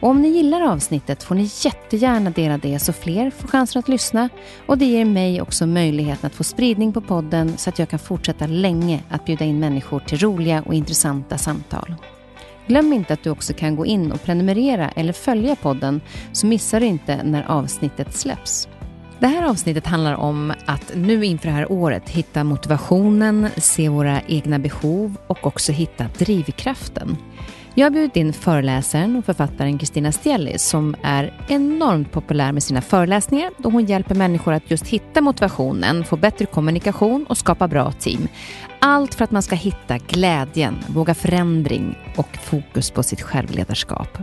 Och om ni gillar avsnittet får ni jättegärna dela det så fler får chansen att lyssna och det ger mig också möjligheten att få spridning på podden så att jag kan fortsätta länge att bjuda in människor till roliga och intressanta samtal. Glöm inte att du också kan gå in och prenumerera eller följa podden så missar du inte när avsnittet släpps. Det här avsnittet handlar om att nu inför det här året hitta motivationen, se våra egna behov och också hitta drivkraften. Jag har bjudit in föreläsaren och författaren Kristina Stjellis som är enormt populär med sina föreläsningar då hon hjälper människor att just hitta motivationen, få bättre kommunikation och skapa bra team. Allt för att man ska hitta glädjen, våga förändring och fokus på sitt självledarskap.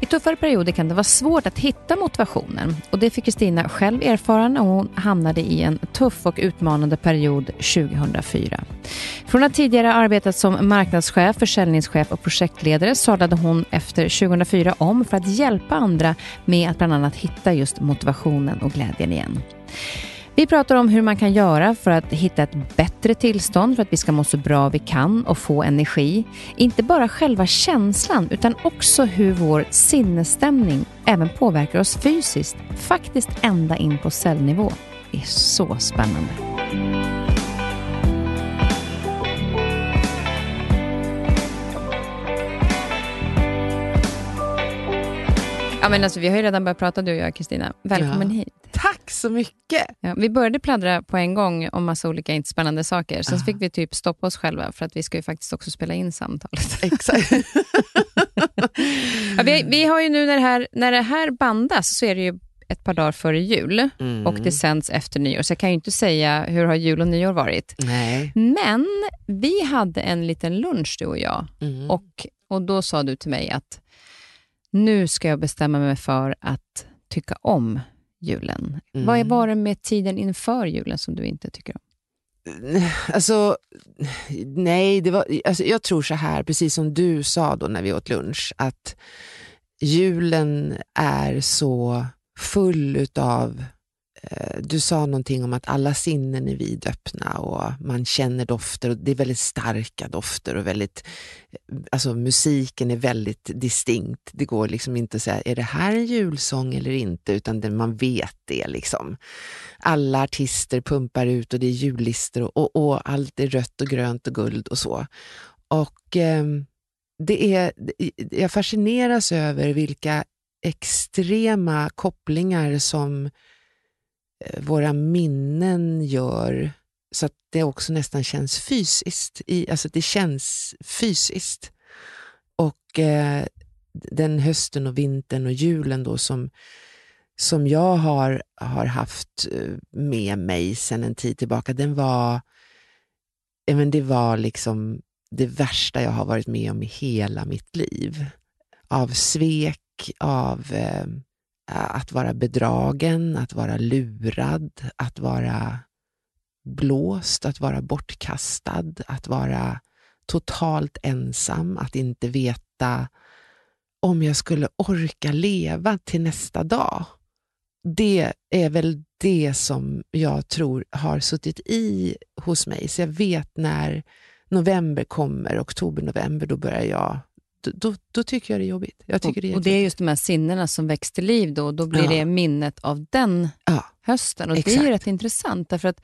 I tuffare perioder kan det vara svårt att hitta motivationen och det fick Kristina själv erfara när hon hamnade i en tuff och utmanande period 2004. Från att tidigare ha arbetat som marknadschef, försäljningschef och projektledare sadlade hon efter 2004 om för att hjälpa andra med att bland annat hitta just motivationen och glädjen igen. Vi pratar om hur man kan göra för att hitta ett bättre tillstånd för att vi ska må så bra vi kan och få energi. Inte bara själva känslan utan också hur vår sinnesstämning även påverkar oss fysiskt, faktiskt ända in på cellnivå. Det är så spännande. Ja, men alltså, vi har ju redan börjat prata du och jag, Kristina. Välkommen Ja. hit. Tack så mycket! Ja, vi började pladdra på en gång om massa olika inte spännande saker. Sen så fick vi typ stoppa oss själva för att vi ska ju faktiskt också spela in samtalet. Exakt. Ja, vi, vi har ju nu när det, här, när det här bandas så är det ju ett par dagar före jul Mm. och det sänds efter nyår. Så jag kan ju inte säga hur har jul och nyår varit. Nej. Men vi hade en liten lunch du och jag Mm. och, och då sa du till mig att nu ska jag bestämma mig för att tycka om julen. Mm. Vad var det med tiden inför julen som du inte tycker om? Alltså, nej, det var, alltså, jag tror så här, precis som du sa då när vi åt lunch, att julen är så full utav eh, Eh, du sa någonting om att alla sinnen är vidöppna och man känner dofter och det är väldigt starka dofter och väldigt, eh, alltså musiken är väldigt distinkt. Det går liksom inte att säga, är det här en julsång eller inte? Utan det, man vet det liksom. Alla artister pumpar ut och det är jullistor och, och, och allt är rött och grönt och guld och så. Och eh, det är, jag fascineras över vilka extrema kopplingar som eh, Eh, våra minnen gör så att det också nästan känns fysiskt. I, alltså det känns fysiskt. Och eh, den hösten och vintern och julen då som, som jag har, har haft eh, med mig sedan en tid tillbaka, den var, ja, men det var liksom det värsta jag har varit med om i hela mitt liv. Av svek, av eh, Eh, att vara bedragen, att vara lurad, att vara blåst, att vara bortkastad, att vara totalt ensam, att inte veta om jag skulle orka leva till nästa dag. det är väl det som jag tror har suttit i hos mig. Så jag vet när november kommer, oktober, november, då börjar jag då, då, tycker jag det är jobbigt. Jag tycker och, det är och det är just de här sinnena som väcks till liv då, och då blir Ja. det minnet av den Ja, hösten. Och Det är exakt. ju rätt intressant, därför att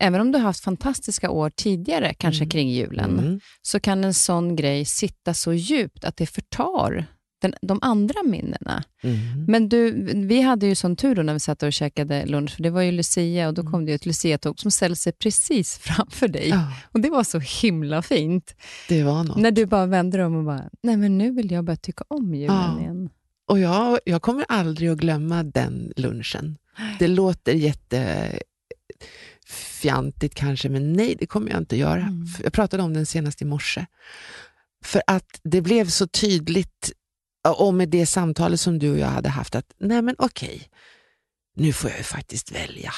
även om du har haft fantastiska år tidigare, kanske Mm. kring julen, Mm. så kan en sån grej sitta så djupt att det förtar den, de andra minnena. Mm. Men du, vi hade ju sån tur då när vi satt och käkade lunch, för det var ju Lucia och då kom det ju ett Lucia-tåg som ställde sig precis framför dig. Ja, Och det var så himla fint. det var något. När du bara vände dig om och bara, nej men nu vill jag börja tycka om julen Ja. igen. Och jag, jag kommer aldrig att glömma den lunchen. Det låter jättefjantigt kanske, men nej, det kommer jag inte göra. Mm. Jag pratade om den senast i morse. För att det blev så tydligt, och med det samtalet som du och jag hade haft, att nej men okej, nu får jag ju faktiskt välja.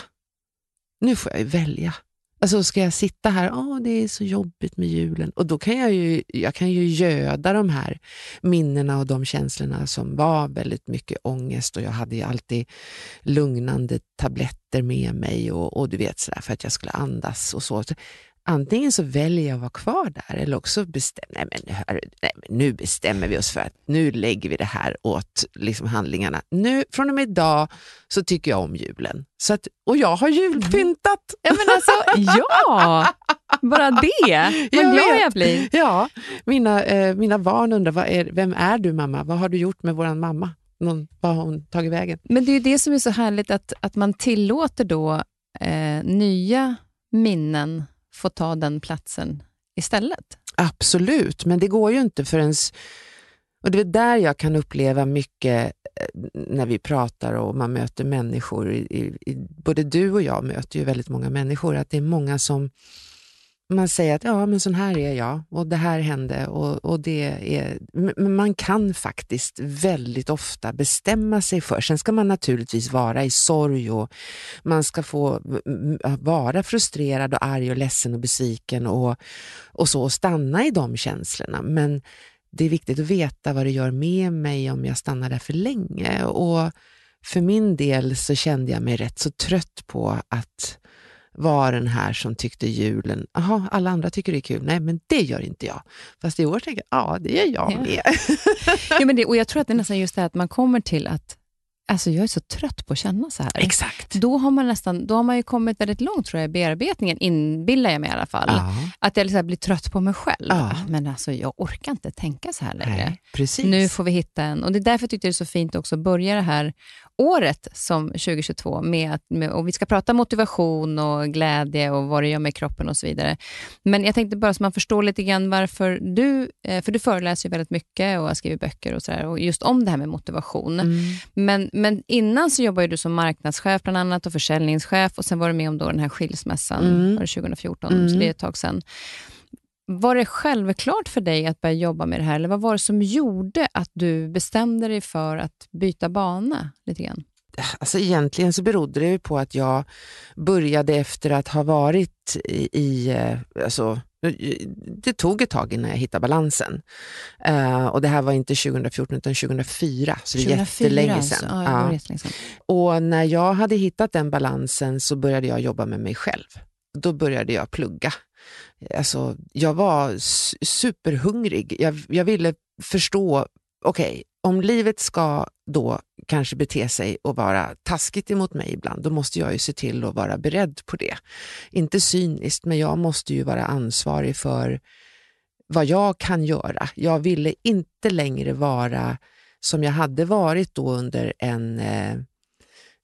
Nu får jag ju välja. Alltså ska jag sitta här, åh det är så jobbigt med julen. Och då kan jag ju, jag kan ju göda de här minnena och de känslorna som var väldigt mycket ångest och jag hade ju alltid lugnande tabletter med mig och, och du vet sådär för att jag skulle andas och så. Antingen så väljer jag att vara kvar där eller också bestämmer nej men, hör, nej men nu bestämmer vi oss för att nu lägger vi det här åt liksom handlingarna. Nu, från och med idag så tycker jag om julen. Så att, och jag har julpyntat. Ja, men alltså, ja! Bara det. Vad Jag glad jag blir. Ja, mina, eh, mina barn undrar, vad är, vem är du mamma? Vad har du gjort med våran mamma? Någon, vad har hon tagit vägen? Men det är ju det som är så härligt, att, att man tillåter då eh, nya minnen få ta den platsen istället. Absolut, men det går ju inte förrän... Och det är där jag kan uppleva mycket eh, när vi pratar och man möter människor. I, i, i- både du och jag möter ju väldigt många människor, att det är många som man säger att ja, men sån här är jag och det här hände och, och det är... Men man kan faktiskt väldigt ofta bestämma sig för. Sen ska man naturligtvis vara i sorg och man ska få vara frustrerad och arg och ledsen och besviken och, och så och stanna i de känslorna. Men det är viktigt att veta vad det gör med mig om jag stannar där för länge. Och för min del så kände jag mig rätt så trött på att vara den här som tyckte julen, jaha, alla andra tycker det är kul. Nej, men det gör inte jag. Fast i år tänker jag, ja, det gör jag Ja. med. Ja, men det, och Jag tror att det är nästan just det här att man kommer till att alltså jag är så trött på att känna så här. Exakt. Då har, man nästan, då har man ju kommit väldigt långt tror jag, i bearbetningen, inbillar jag mig i alla fall. Ja, Att jag liksom blir trött på mig själv. Ja. Men alltså, jag orkar inte tänka så här längre. nej, precis. Nu får vi hitta en. Och Det är därför jag tyckte det är så fint också att börja det här året som 2022 med att med, och vi ska prata motivation och glädje och vad det gör med kroppen och så vidare. Men jag tänkte bara så man förstår lite grann varför du, eh, för du föreläser ju väldigt mycket och har skrivit böcker och sådär och just om det här med motivation. Mm. Men, men innan så jobbade du som marknadschef bland annat och försäljningschef och sen var du med om då den här skilsmässan Mm. var det 2014, Mm. så det är ett tag sedan. Var det självklart för dig att börja jobba med det här eller vad var det som gjorde att du bestämde dig för att byta bana lite grann? Alltså egentligen så berodde det på att jag började efter att ha varit i, i eh, alltså, det tog ett tag innan jag hittade balansen. Eh, och det här var inte 2014 utan 2004, så det är jättelänge alltså. sedan. Det Ja. jättelänge sedan. Och när jag hade hittat den balansen så började jag jobba med mig själv. Då började jag plugga. Alltså, jag var superhungrig. Jag, jag ville förstå, okej, om livet ska då kanske bete sig och vara taskigt emot mig ibland, då måste jag ju se till att vara beredd på det. Inte cyniskt, men jag måste ju vara ansvarig för vad jag kan göra. Jag ville inte längre vara som jag hade varit då under en eh,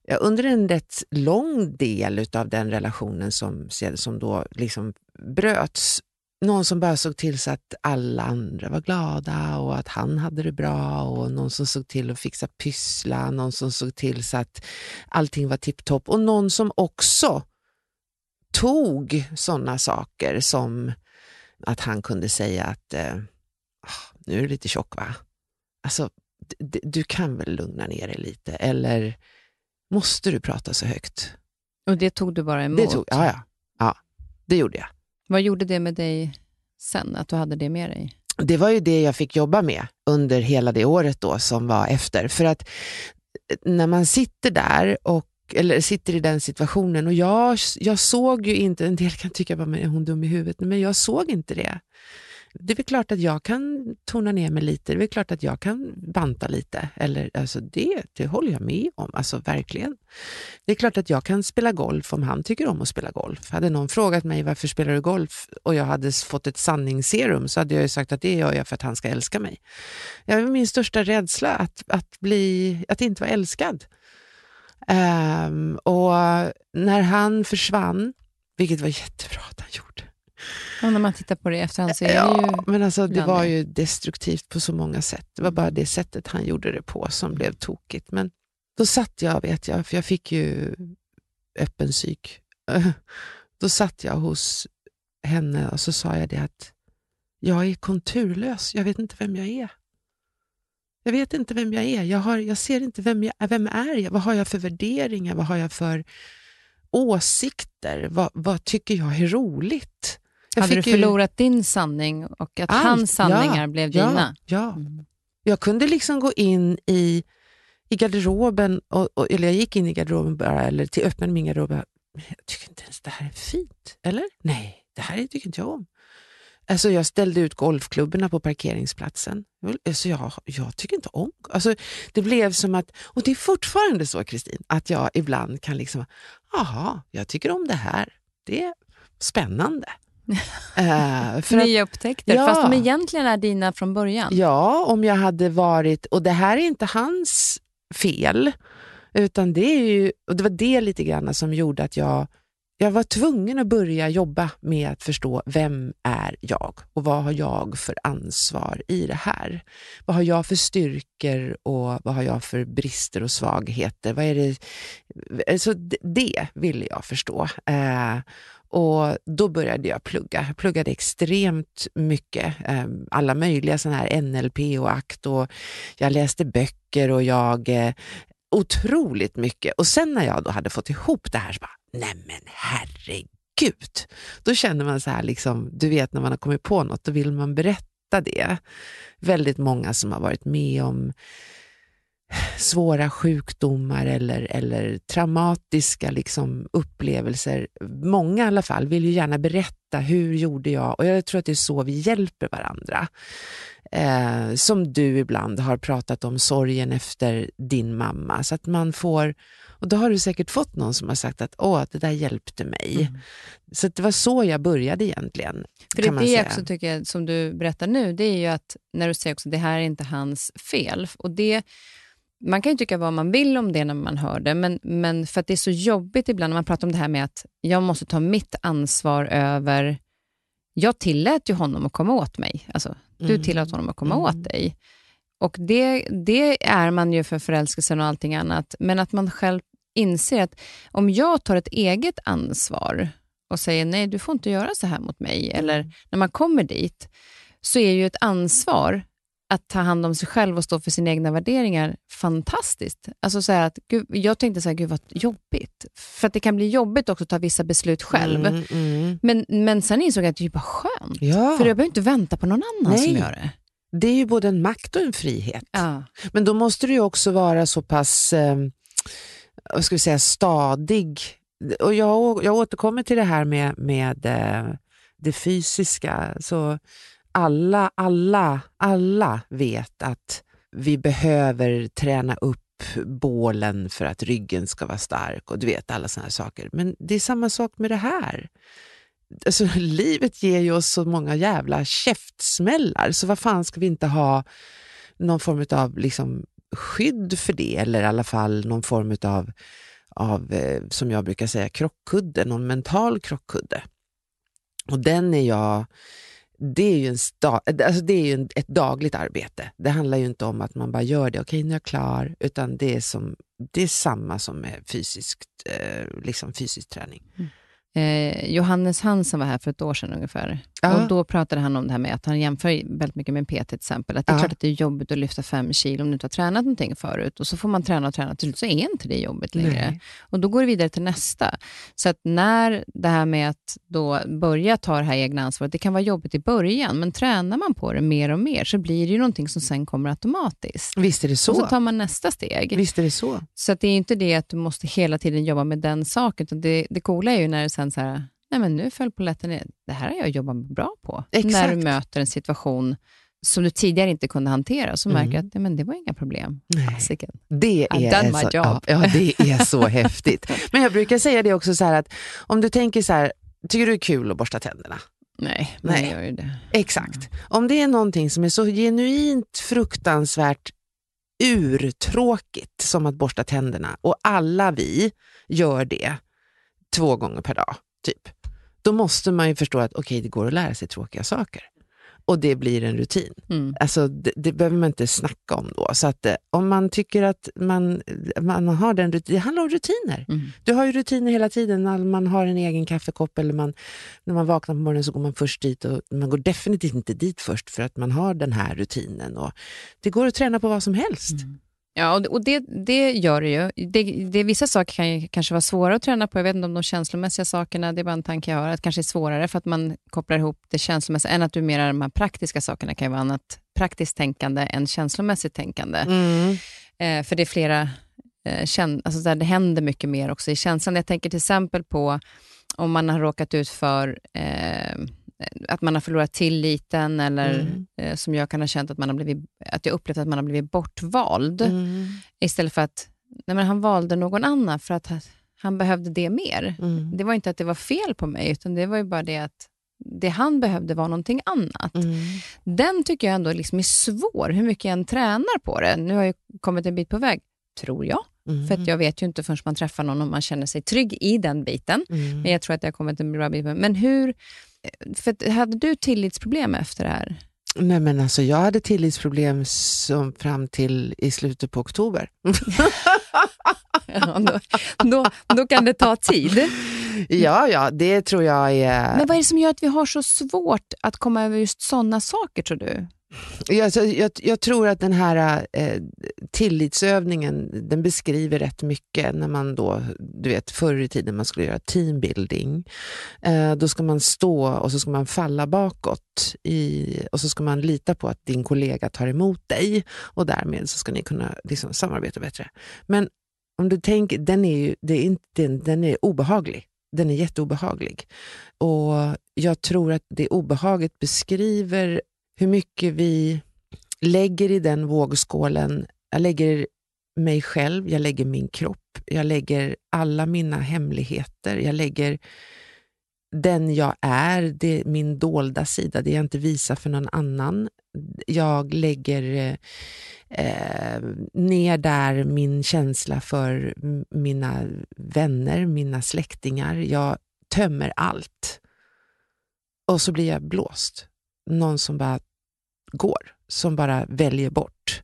ja, under en rätt lång del av den relationen som, som då liksom bröts. Någon som bara såg till så att alla andra var glada och att han hade det bra och någon som såg till att fixa pyssla, någon som såg till så att allting var tipptopp och någon som också tog sådana saker som att han kunde säga att eh, ah, nu är du lite tjock va? Alltså, du kan väl lugna ner dig lite eller måste du prata så högt? Och det tog du bara emot? Det tog, ja, ja, ja, det gjorde jag. Vad gjorde det med dig sen, att du hade det med dig? Det var ju det jag fick jobba med under hela det året då som var efter. För att när man sitter där och eller sitter i den situationen och jag, jag såg ju inte, en del kan tycka att är hon dum i huvudet, men jag såg inte det. Det är väl klart att jag kan tona ner mig lite, det är väl klart att jag kan banta lite. Eller, alltså det, det håller jag med om, alltså verkligen. Det är klart att jag kan spela golf om han tycker om att spela golf. Hade någon frågat mig varför spelar du golf och jag hade fått ett sanningsserum så hade jag sagt att det gör jag för att han ska älska mig. Jag är min största rädsla, att, att, bli, att inte vara älskad. Um, och när han försvann, vilket var jättebra att han gjorde, Ja, när man tittar på det i efterhand så är ja, det ju... men alltså, det var ju destruktivt på så många sätt. Det var bara det sättet han gjorde det på som blev tokigt. Men då satt jag, vet jag, för jag fick ju öppen psyk. Då satt jag hos henne och så sa jag det att jag är konturlös, jag vet inte vem jag är. Jag vet inte vem jag är, jag, har, jag ser inte vem jag vem är jag, vad har jag för värderingar, vad har jag för åsikter, vad, vad tycker jag är roligt? Jag Hade du förlorat ju... din sanning och att Allt, hans sanningar ja, blev dina? Ja, mm. jag kunde liksom gå in i, i garderoben, och, och, eller jag gick in i garderoben bara, eller till öppnade min garderob jag tycker inte ens det här är fint. Eller? Nej, det här tycker inte jag om. Alltså jag ställde ut golfklubborna på parkeringsplatsen. Alltså jag, jag tycker inte om... Alltså det blev som att, och det är fortfarande så Kristin, att jag ibland kan liksom, jaha, jag tycker om det här. Det är spännande. Uh, för Nya att, upptäckter, ja, fast de egentligen är dina från början. Ja, om jag hade varit, och det här är inte hans fel, utan det är ju, och det var det lite grann som gjorde att jag jag var tvungen att börja jobba med att förstå vem är jag och vad har jag för ansvar i det här? Vad har jag för styrkor och vad har jag för brister och svagheter? Vad är det? Så det ville jag förstå. Eh, och Då började jag plugga. Jag pluggade extremt mycket. Eh, alla möjliga sådana här NLP och ACT och jag läste böcker och jag eh, otroligt mycket. Och sen när jag då hade fått ihop det här så bara, nej men herregud. Då känner man så här, liksom, du vet när man har kommit på något, då vill man berätta det. Väldigt många som har varit med om svåra sjukdomar eller, eller traumatiska liksom, upplevelser. Många i alla fall vill ju gärna berätta, hur gjorde jag? Och jag tror att det är så vi hjälper varandra. Eh, som du ibland har pratat om sorgen efter din mamma, så att man får och då har du säkert fått någon som har sagt att åh, det där hjälpte mig. Mm. Så det var så jag började egentligen. För det är det jag också tycker, som du berättar nu, det är ju att när du säger också det här är inte hans fel. Och det, man kan ju tycka vad man vill om det när man hör det, men, men för att det är så jobbigt ibland när man pratar om det här med att jag måste ta mitt ansvar över... Jag tillät ju honom att komma åt mig. Alltså, du mm. tillät honom att komma mm. åt dig. Och det, det är man ju för förälskelsen och allting annat, men att man själv inser att om jag tar ett eget ansvar och säger nej, du får inte göra så här mot mig, eller när man kommer dit, så är ju ett ansvar att ta hand om sig själv och stå för sina egna värderingar fantastiskt. Alltså så att, gud, jag tänkte så här, gud vad jobbigt. För att det kan bli jobbigt också att ta vissa beslut själv. Mm, mm. Men, men sen insåg jag att det är bara skönt. Ja. För jag behöver inte vänta på någon annan Nej. som gör det. Det är ju både en makt och en frihet. Ja. Men då måste du också vara så pass eh, vad ska vi säga, stadig. Och jag, jag återkommer till det här med, med eh, det fysiska. Så alla, alla, alla vet att vi behöver träna upp bålen för att ryggen ska vara stark och du vet alla sådana saker. Men det är samma sak med det här. Alltså, livet ger ju oss så många jävla käftsmällar, så vad fan ska vi inte ha någon form av liksom, skydd för det, eller i alla fall någon form av, av eh, som jag brukar säga, krockkudde, någon mental krockkudde. Och den är jag det är ju, en sta, alltså det är ju ett dagligt arbete. Det handlar ju inte om att man bara gör det, okej nu är jag klar, utan det är, som, det är samma som med fysiskt, eh, liksom fysisk träning. Mm. Eh, Johannes Hansen var här för ett år sedan ungefär. Ja. Och Då pratade han om det här med att han jämför väldigt mycket med PT till exempel. Att det är Ja. klart att det är jobbigt att lyfta fem kilo om du inte har tränat någonting förut. Och så får man träna och träna, till slut så är inte det jobbigt längre. Nej. Och då går det vidare till nästa. Så att när det här med att då börja ta det här egna ansvaret, det kan vara jobbigt i början, men tränar man på det mer och mer så blir det ju någonting som sen kommer automatiskt. Visst är det Och så så. tar man nästa steg. Visst är det så. Så att det är inte det att du måste hela tiden jobba med den saken, utan det, det coola är ju när det sen så här, nej men nu föll polletten ner. Det här har jag jobbat bra på. Exakt. När du möter en situation som du tidigare inte kunde hantera, så Mm. märker du att nej, men det var inga problem. Nej. Fasiken. Det är, done my så, job. ja, det är så häftigt. Men jag brukar säga det också så här att om du tänker så här, tycker du det är kul att borsta tänderna? Nej, Nej. jag gör ju det. Exakt. Om det är någonting som är så genuint fruktansvärt urtråkigt som att borsta tänderna och alla vi gör det två gånger per dag, typ. Då måste man ju förstå att okej, det går att lära sig tråkiga saker. Och det blir en rutin. Mm. Alltså, det, det behöver man inte snacka om då. Så att, eh, om man tycker att man, man har den rutinen, det handlar om rutiner. Mm. Du har ju rutiner hela tiden när man har en egen kaffekopp eller man, när man vaknar på morgonen så går man först dit och man går definitivt inte dit först för att man har den här rutinen. Och det går att träna på vad som helst. Mm. Ja, och det, det, gör det ju. Det, det, vissa saker kan ju kanske vara svåra att träna på. Jag vet inte om de känslomässiga sakerna, det är bara en tanke jag har, att det kanske är svårare för att man kopplar ihop det känslomässiga, än att du mer de här praktiska sakerna kan ju vara annat praktiskt tänkande än känslomässigt tänkande. Mm. Eh, för det är flera, eh, kän- alltså där det händer mycket mer också i känslan. Jag tänker till exempel på om man har råkat ut för eh, att man har förlorat tilliten eller Mm. eh, som jag kan ha känt att, man har blivit, att jag upplevt att man har blivit bortvald. Mm. Istället för att nej men han valde någon annan för att han- behövde det mer. Mm. Det var inte att det var fel på mig, utan det var ju bara det att det han behövde var någonting annat. Mm. Den tycker jag ändå liksom är svår, hur mycket jag än tränar på det. Nu har jag kommit en bit på väg, tror jag. Mm. För att jag vet ju inte förrän man träffar någon om man känner sig trygg i den biten. Mm. Men jag tror att jag har kommit en bra bit på Men hur... För hade du tillitsproblem efter det här? Nej, men alltså, jag hade tillitsproblem som fram till i slutet på oktober. Ja, då, då, då kan det ta tid. ja, ja, det tror jag är... Men vad är det som gör att vi har så svårt att komma över just sådana saker, tror du? Jag, alltså, jag, jag tror att den här eh, tillitsövningen, den beskriver rätt mycket när man då, du vet förr i tiden man skulle göra teambuilding. Eh, då ska man stå och så ska man falla bakåt i, och så ska man lita på att din kollega tar emot dig och därmed så ska ni kunna liksom, samarbeta bättre. Men om du tänker, den är ju, det är inte, den, den är obehaglig. Den är jätteobehaglig. Och jag tror att det obehaget beskriver hur mycket vi lägger i den vågskålen. Jag lägger mig själv, jag lägger min kropp, jag lägger alla mina hemligheter, jag lägger den jag är, det är min dolda sida, det jag inte visar för någon annan. Jag lägger eh, ner där min känsla för mina vänner, mina släktingar. Jag tömmer allt. Och så blir jag blåst. Någon som bara går, som bara väljer bort.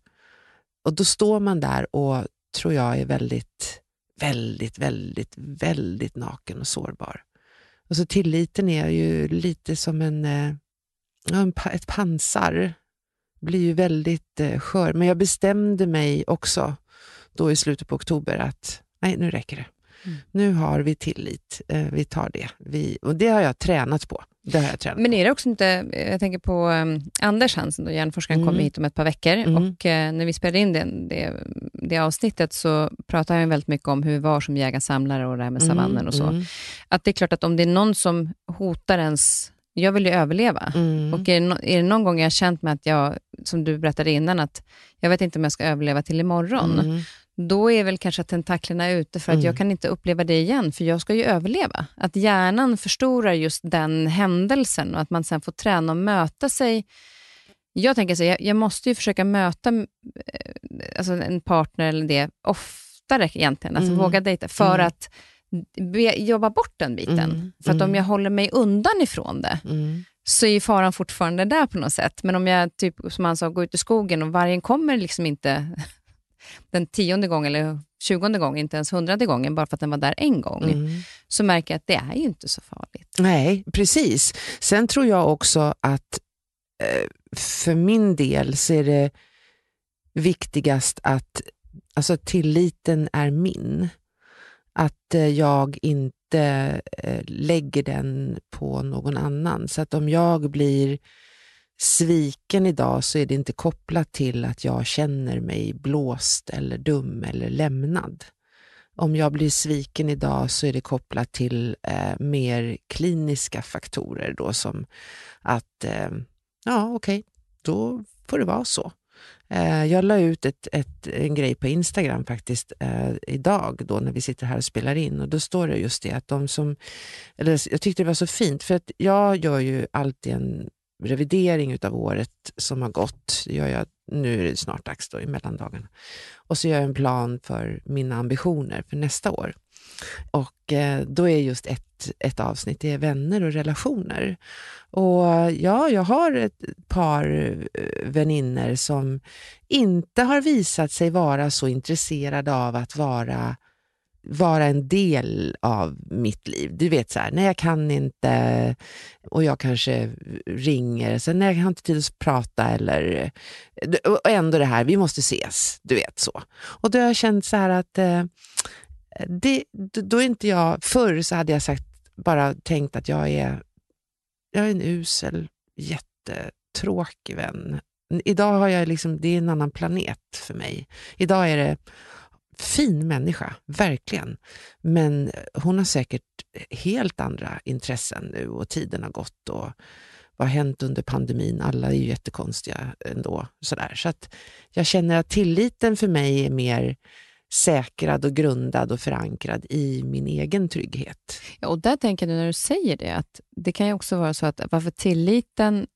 Och då står man där och tror jag är väldigt, väldigt, väldigt, väldigt naken och sårbar. Och så tilliten är ju lite som en, eh, en ett pansar. Blir ju väldigt eh, skör. Men jag bestämde mig också då i slutet på oktober att nej, nu räcker det. Mm. Nu har vi tillit. Eh, vi tar det. Vi, och det har jag tränat på. Det har jag tränat Men är det också inte, jag tänker på um, Anders Hansen, då, hjärnforskaren, Mm. kommer hit om ett par veckor Mm. och eh, när vi spelade in det, det, det avsnittet så pratade han väldigt mycket om hur vi var som jägarsamlare och det här med savannen och så. Mm, Att det är klart att om det är någon som hotar ens, jag vill ju överleva. mm, Och är det, no, är det någon gång jag har känt mig att jag, som du berättade innan, att jag vet inte om jag ska överleva till imorgon, mm, då är väl kanske tentaklerna ute för att Mm. jag kan inte uppleva det igen, för jag ska ju överleva. Att hjärnan förstorar just den händelsen och att man sen får träna och möta sig. Jag tänker så, jag, jag måste ju försöka möta eh, alltså en partner eller det oftare egentligen, alltså Mm. våga dejta, för Mm. att be, jobba bort den biten. Mm. För att om Mm. jag håller mig undan ifrån det, mm, så är faran fortfarande där på något sätt. Men om jag, typ, som han sa, går ut i skogen och vargen kommer liksom inte den tionde gången eller tjugonde gången, inte ens hundrade gången, bara för att den var där en gång, Mm. så märker jag att det är ju inte så farligt. Nej, precis. Sen tror jag också att eh, för min del så är det viktigast att alltså, tilliten är min. Att eh, jag inte eh, lägger den på någon annan. Så att om jag blir sviken idag så är det inte kopplat till att jag känner mig blåst eller dum eller lämnad. Om jag blir sviken idag så är det kopplat till eh, mer kliniska faktorer då som att, eh, ja okej, då får det vara så. Eh, jag la ut ett, ett, en grej på Instagram faktiskt eh, idag då när vi sitter här och spelar in och då står det just det att de som, eller jag tyckte det var så fint för att jag gör ju alltid en revidering utav året som har gått. Det gör jag, nu är det snart dags då i mellandagarna. Och så gör jag en plan för mina ambitioner för nästa år. Och eh, då är just ett, ett avsnitt det är vänner och relationer. Och ja, jag har ett par eh, vänner som inte har visat sig vara så intresserade av att vara vara en del av mitt liv. Du vet så här, nej jag kan inte och jag kanske ringer, sen nej jag har inte tid att prata eller och ändå det här, vi måste ses, du vet så. Och då har jag känt så här att eh, det, då är inte jag, förr så hade jag sagt, bara tänkt att jag är, jag är en usel, jättetråkig vän. Idag har jag liksom, det är en annan planet för mig. Idag är det fin människa, verkligen. Men hon har säkert helt andra intressen nu och tiden har gått och vad har hänt under pandemin? Alla är ju jättekonstiga ändå. Sådär. Så att jag känner att tilliten för mig är mer säkrad och grundad och förankrad i min egen trygghet. Ja, och där tänker du när du säger det, att det kan ju också vara så att varför tilliten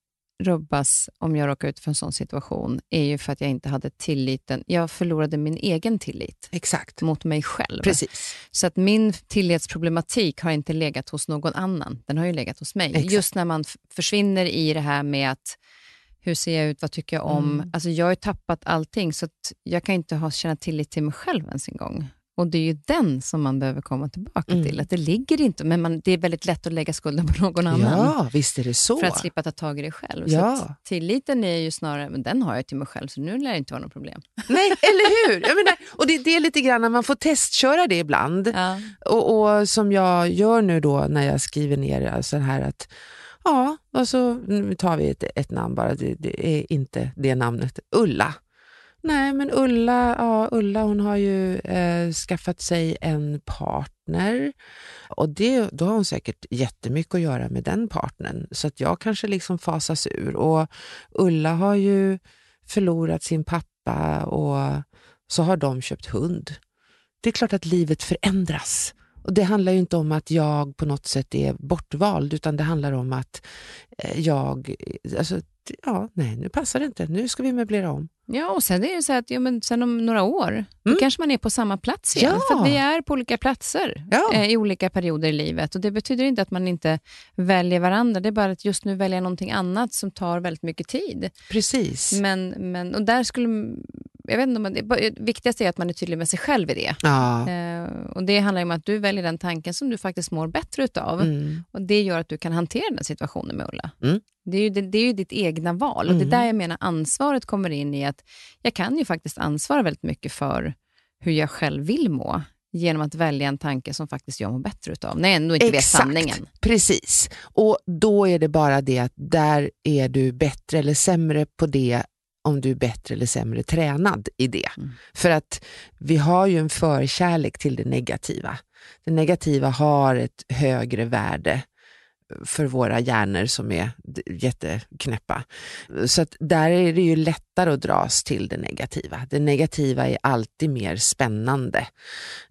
rubbas om jag råkar ut för en sån situation är ju för att jag inte hade tilliten. Jag förlorade min egen tillit Exakt. mot mig själv. Precis. Så att min tillitsproblematik har inte legat hos någon annan. Den har ju legat hos mig. Exakt. Just när man försvinner i det här med att hur ser jag ut, vad tycker jag om? Mm. Alltså jag har ju tappat allting, så att jag kan inte ha, känna tillit till mig själv ens en gång. Och det är ju den som man behöver komma tillbaka Mm. till. Att det ligger inte, men man, det är väldigt lätt att lägga skulden på någon annan. Ja, visst är det så. För att slippa ta tag i det själv. Ja. Så tilliten är ju snarare, men den har jag till mig själv, så nu lär det inte vara något problem. Nej, eller hur? Jag menar, och det, det är lite grann när man får testköra det ibland. Ja. Och, och som jag gör nu då när jag skriver ner alltså här att ja, alltså, nu tar vi ett, ett namn bara, det, det är inte det namnet, Ulla. Nej, men Ulla, ja, Ulla hon har ju eh, skaffat sig en partner och det, då har hon säkert jättemycket att göra med den partnern. Så att jag kanske liksom fasas ur. Och Ulla har ju förlorat sin pappa och så har de köpt hund. Det är klart att livet förändras. Och Det handlar ju inte om att jag på något sätt är bortvald, utan det handlar om att eh, jag... Alltså, ja, nej, nu passar det inte. Nu ska vi möblera om. Ja, och sen är det så att ja, men sen om några år, då Mm. kanske man är på samma plats igen. Ja. För vi är på olika platser Ja. eh, i olika perioder i livet. Och Det betyder inte att man inte väljer varandra, det är bara att just nu väljer jag någonting annat som tar väldigt mycket tid. Precis. Men, men, och där skulle, jag vet inte man, det viktigaste är att man är tydlig med sig själv i det. Ja. Eh, och Det handlar om att du väljer den tanken som du faktiskt mår bättre utav. Mm. Och Det gör att du kan hantera den situationen med Ulla. Mm. Det, är ju, det, det är ju ditt egna val. Och Det är Mm. där jag menar ansvaret kommer in i att jag kan ju faktiskt ansvara väldigt mycket för hur jag själv vill må genom att välja en tanke som faktiskt jag mår bättre utav. När jag ändå inte vet sanningen. Precis. Och då är det bara det att där är du bättre eller sämre på det om du är bättre eller sämre tränad i det. Mm. För att vi har ju en förkärlek till det negativa. Det negativa har ett högre värde för våra hjärnor som är jätteknäppa. Så att där är det ju lätt lättare att dras till det negativa. Det negativa är alltid mer spännande.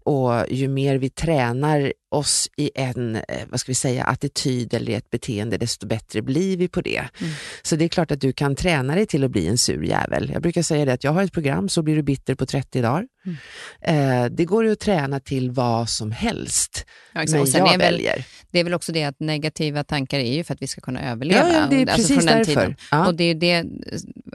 Och ju mer vi tränar oss i en eh, vad ska vi säga, attityd eller ett beteende, desto bättre blir vi på det. Mm. Så det är klart att du kan träna dig till att bli en sur jävel. Jag brukar säga det att jag har ett program, så blir du bitter på 30 dagar. Mm. Eh, det går ju att träna till vad som helst, Ja, exakt. men jag är väl, väljer. det är väl också det att negativa tankar är ju för att vi ska kunna överleva. Ja, ja, det är Alltså precis den därför. tiden. Ja. Och det är ju det,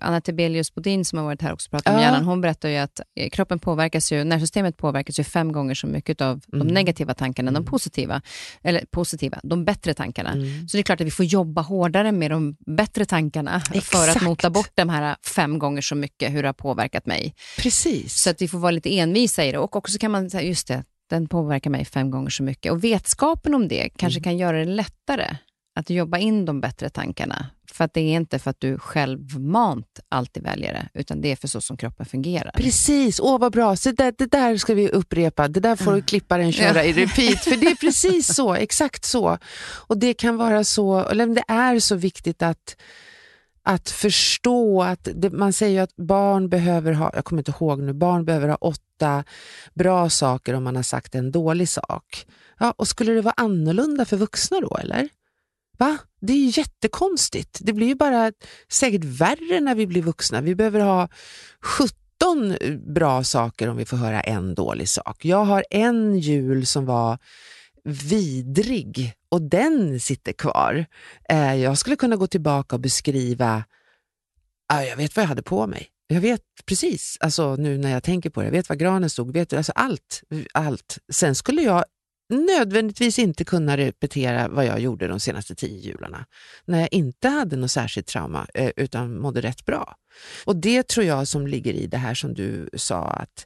Anna Tibelius Liljus Bodin som har varit här också pratat om Ja. hjärnan, hon berättar ju att eh, kroppen påverkas ju, nervsystemet påverkas ju fem gånger så mycket av Mm. de negativa tankarna än de Mm. positiva, eller positiva, de bättre tankarna. Mm. Så det är klart att vi får jobba hårdare med de bättre tankarna för att Exakt. mota bort de här fem gånger så mycket, hur det har påverkat mig. Precis. Så att vi får vara lite envisa i det. Och också kan man säga, just det, den påverkar mig fem gånger så mycket. Och vetskapen om det kanske Mm. kan göra det lättare att jobba in de bättre tankarna. För att det är inte för att du självmant alltid väljer det, utan det är för så som kroppen fungerar. Precis, åh vad bra. Så det, det där ska vi upprepa. Det där får klipparen köra i repeat. För det är precis så, exakt så. Och det kan vara så, eller det är så viktigt att att förstå att det, man säger ju att barn behöver ha, jag kommer inte ihåg nu, barn behöver ha åtta bra saker om man har sagt en dålig sak. Ja, och skulle det vara annorlunda för vuxna då eller? Va? Det är ju jättekonstigt. Det blir ju bara säkert värre när vi blir vuxna. Vi behöver ha 17 eh, bra saker om vi får höra en dålig sak. Jag har en jul som var vidrig och den sitter kvar. Eh, jag skulle kunna gå tillbaka och beskriva, jag vet vad jag hade på mig. Jag vet precis, alltså nu när jag tänker på det, jag vet var granen stod, vet alltså allt, allt. Sen skulle jag nödvändigtvis inte kunna repetera vad jag gjorde de senaste tio jularna. När jag inte hade något särskilt trauma eh, utan mådde rätt bra. Och det tror jag som ligger i det här som du sa att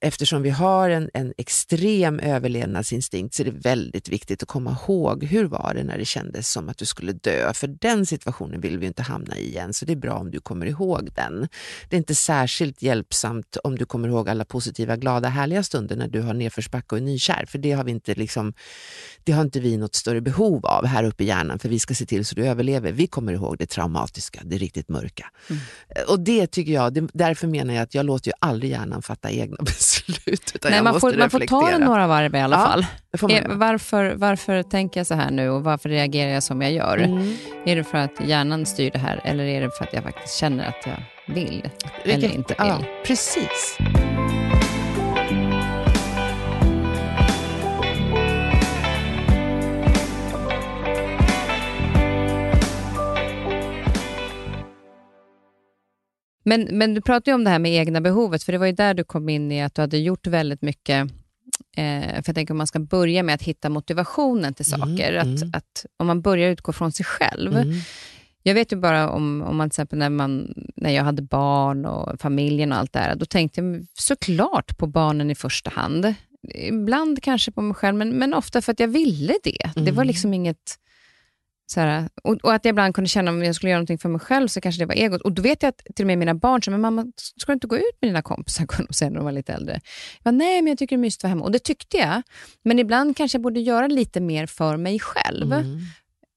eftersom vi har en, en extrem överlevnadsinstinkt så är det väldigt viktigt att komma ihåg hur var det när det kändes som att du skulle dö. För den situationen vill vi inte hamna i igen, så det är bra om du kommer ihåg den. Det är inte särskilt hjälpsamt om du kommer ihåg alla positiva, glada, härliga stunder när du har nedförsbacke och är nykär, för det har, vi inte liksom, det har inte vi något större behov av här uppe i hjärnan, för vi ska se till så du överlever. Vi kommer ihåg det traumatiska, det riktigt mörka. Mm. Och det tycker jag, det, därför menar jag att jag låter ju aldrig hjärnan fatta egna beslut, utan Nej, man, måste får, man får ta det några varv i alla Ja, fall. Eh. Varför, varför tänker jag så här nu och varför reagerar jag som jag gör? Mm. Är det för att hjärnan styr det här eller är det för att jag faktiskt känner att jag vill eller Vilket- inte vill? Ja, precis. Men, men du pratade ju om det här med egna behovet, för det var ju där du kom in i att du hade gjort väldigt mycket Eh, för jag tänker om man ska börja med att hitta motivationen till Mm, saker. Att, mm. att om man börjar utgå från sig själv. Mm. Jag vet ju bara om, om man till exempel när, man, när jag hade barn och familjen och allt det här, då tänkte jag såklart på barnen i första hand. Ibland kanske på mig själv, men, men ofta för att jag ville det. Det var Mm. liksom inget... Så här, och, och att jag ibland kunde känna om jag skulle göra någonting för mig själv så kanske det var egot. Och då vet jag att till och med mina barn sa, men mamma, ska du inte gå ut med dina kompisar? kunde de säga när de var lite äldre. Jag bara, nej, men jag tycker det är mysigt att vara hemma. Och det tyckte jag. Men ibland kanske jag borde göra lite mer för mig själv. Mm.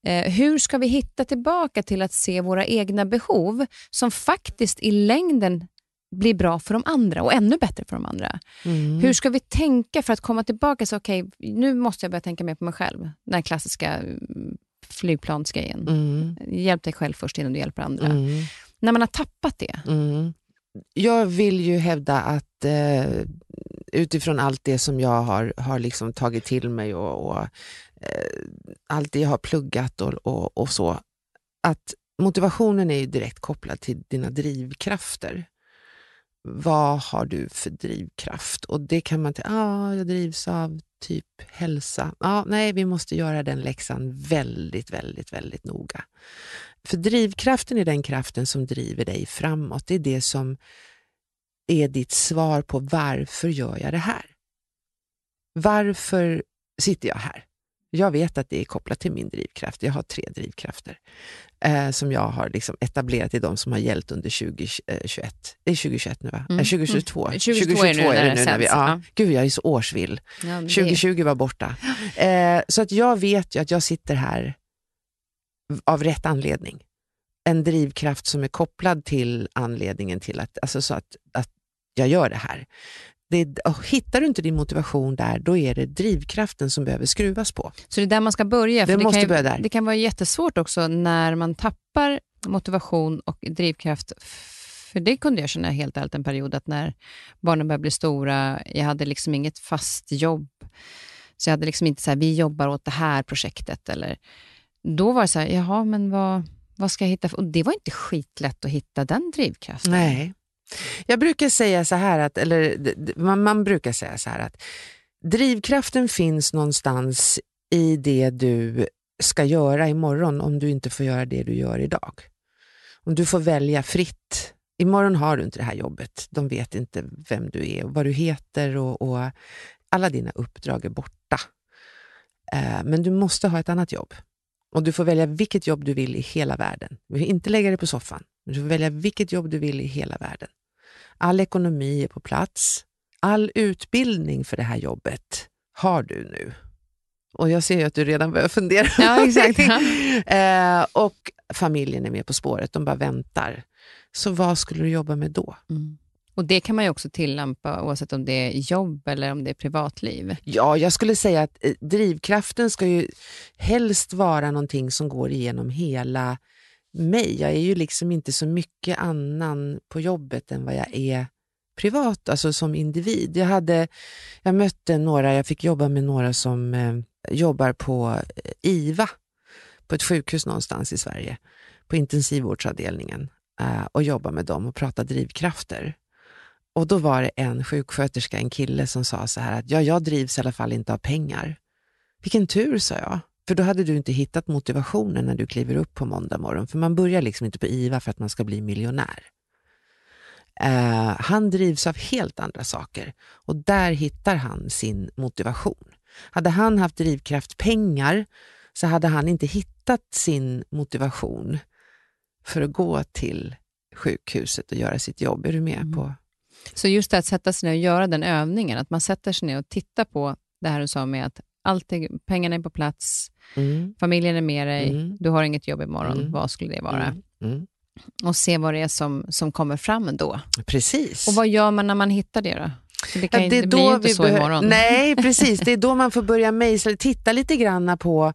Eh, hur ska vi hitta tillbaka till att se våra egna behov som faktiskt i längden blir bra för de andra och ännu bättre för de andra? Mm. Hur ska vi tänka för att komma tillbaka? Så, okay, nu måste jag börja tänka mer på mig själv. Den klassiska mm, flygplansgrejen. Mm. Hjälp dig själv först innan du hjälper andra. Mm. När man har tappat det. Mm. Jag vill ju hävda att eh, utifrån allt det som jag har, har liksom tagit till mig och, och eh, allt det jag har pluggat och, och, och så, att motivationen är ju direkt kopplad till dina drivkrafter. Vad har du för drivkraft? Och det kan man tänka, ah, jag drivs av typ hälsa. Ja, nej, vi måste göra den läxan väldigt, väldigt, väldigt noga. För drivkraften är den kraften som driver dig framåt. Det är det som är ditt svar på varför gör jag det här? Varför sitter jag här? Jag vet att det är kopplat till min drivkraft. Jag har tre drivkrafter eh, som jag har liksom etablerat i de som har gällt under 2021. Det är 2021 nu va? Mm. Eh, 2022. Mm. 2022 är det nu när det när vi, ja. ja. Gud, jag är så årsvill. Ja, men det- 2020 var borta. Eh, så att jag vet ju att jag sitter här av rätt anledning. En drivkraft som är kopplad till anledningen till att, alltså så att, att jag gör det här. Det, och hittar du inte din motivation där, då är det drivkraften som behöver skruvas på. Så det är där man ska börja. Det För måste kan ju, börja där. Det kan vara jättesvårt också när man tappar motivation och drivkraft. För det kunde jag känna helt ärligt en period, att när barnen började bli stora, jag hade liksom inget fast jobb. Så jag hade liksom inte så här, vi jobbar åt det här projektet. Eller, då var det så här, jaha, men vad, Vad ska jag hitta? Och det var inte skitlätt att hitta den drivkraften. Nej. Jag brukar säga så här, att, eller man, man brukar säga så här att drivkraften finns någonstans i det du ska göra imorgon om du inte får göra det du gör idag. Om du får välja fritt. Imorgon har du inte det här jobbet. De vet inte vem du är och vad du heter och, och alla dina uppdrag är borta. Eh, men du måste ha ett annat jobb. Och du får välja vilket jobb du vill i hela världen. Du får inte lägga dig på soffan. Du får välja vilket jobb du vill i hela världen. All ekonomi är på plats. All utbildning för det här jobbet har du nu. Och jag ser ju att du redan börjar fundera. Ja, exakt. eh, och familjen är med på spåret, de bara väntar. Så vad skulle du jobba med då? Mm. Och Det kan man ju också tillämpa oavsett om det är jobb eller om det är privatliv. Ja, jag skulle säga att eh, drivkraften ska ju helst vara någonting som går igenom hela mig. Jag är ju liksom inte så mycket annan på jobbet än vad jag är privat, alltså som individ. Jag, hade, jag mötte några, jag fick jobba med några som eh, jobbar på eh, IVA, på ett sjukhus någonstans i Sverige, på intensivvårdsavdelningen eh, och jobba med dem och prata drivkrafter. Och då var det en sjuksköterska, en kille som sa så här att ja, jag drivs i alla fall inte av pengar. Vilken tur, sa jag. För då hade du inte hittat motivationen när du kliver upp på måndag morgon. För man börjar liksom inte på IVA för att man ska bli miljonär. Uh, han drivs av helt andra saker och där hittar han sin motivation. Hade han haft drivkraft pengar så hade han inte hittat sin motivation för att gå till sjukhuset och göra sitt jobb. Är du med mm. på? Så just det att sätta sig ner och göra den övningen, att man sätter sig ner och tittar på det här du sa med att allt pengarna är på plats, mm. familjen är med dig, mm. du har inget jobb imorgon, mm. vad skulle det vara? Mm. Mm. Och se vad det är som, som kommer fram ändå. Precis. Och vad gör man när man hittar det då? det, kan, ja, det, det blir ju inte så imorgon. Nej, precis. Det är då man får börja mejsla, titta lite grann på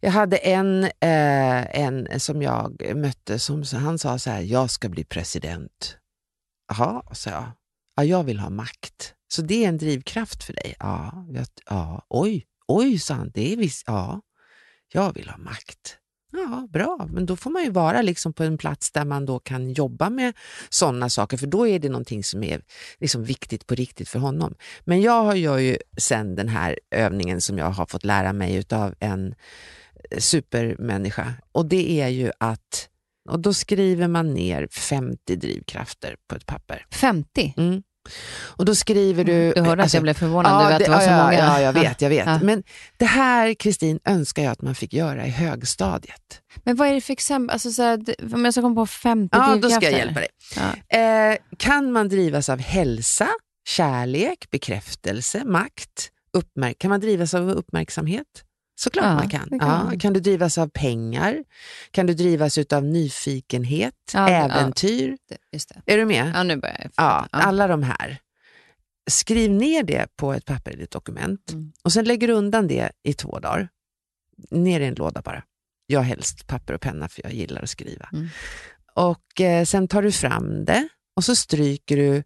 jag hade en, eh, en som jag mötte, som han sa så här, jag ska bli president. Jaha, sa jag. Ja, jag vill ha makt. Så det är en drivkraft för dig? Ja, jag, ja oj, oj, sa han. Det är visst, ja, jag vill ha makt. Ja, bra, men då får man ju vara liksom på en plats där man då kan jobba med sådana saker, för då är det någonting som är liksom viktigt på riktigt för honom. Men jag gör ju sen den här övningen som jag har fått lära mig av en supermänniska och det är ju att och då skriver man ner 50 drivkrafter på ett papper. 50? Mm. Och då skriver du... Du hörde alltså, att jag blev förvånad ja, över att det var så ja, många. Ja, jag vet. Jag vet. Ja. Men det här, Kristin, önskar jag att man fick göra i högstadiet. Men vad är det för exempel? Alltså, så här, om jag ska komma på 50 Ja, då ska jag hjälpa dig. Eh, kan man drivas av hälsa, kärlek, bekräftelse, makt, uppmärk kan man drivas av uppmärksamhet? Såklart ja, man kan. kan. Ja, kan du drivas av pengar? Kan du drivas av nyfikenhet, ja, äventyr? Är du med? Ja, nu börjar jag. Ja, alla de här. Skriv ner det på ett papper i ditt dokument mm. och sen lägger du undan det i två dagar. Ner i en låda bara. Jag helst papper och penna för jag gillar att skriva. Mm. Och eh, Sen tar du fram det och så stryker du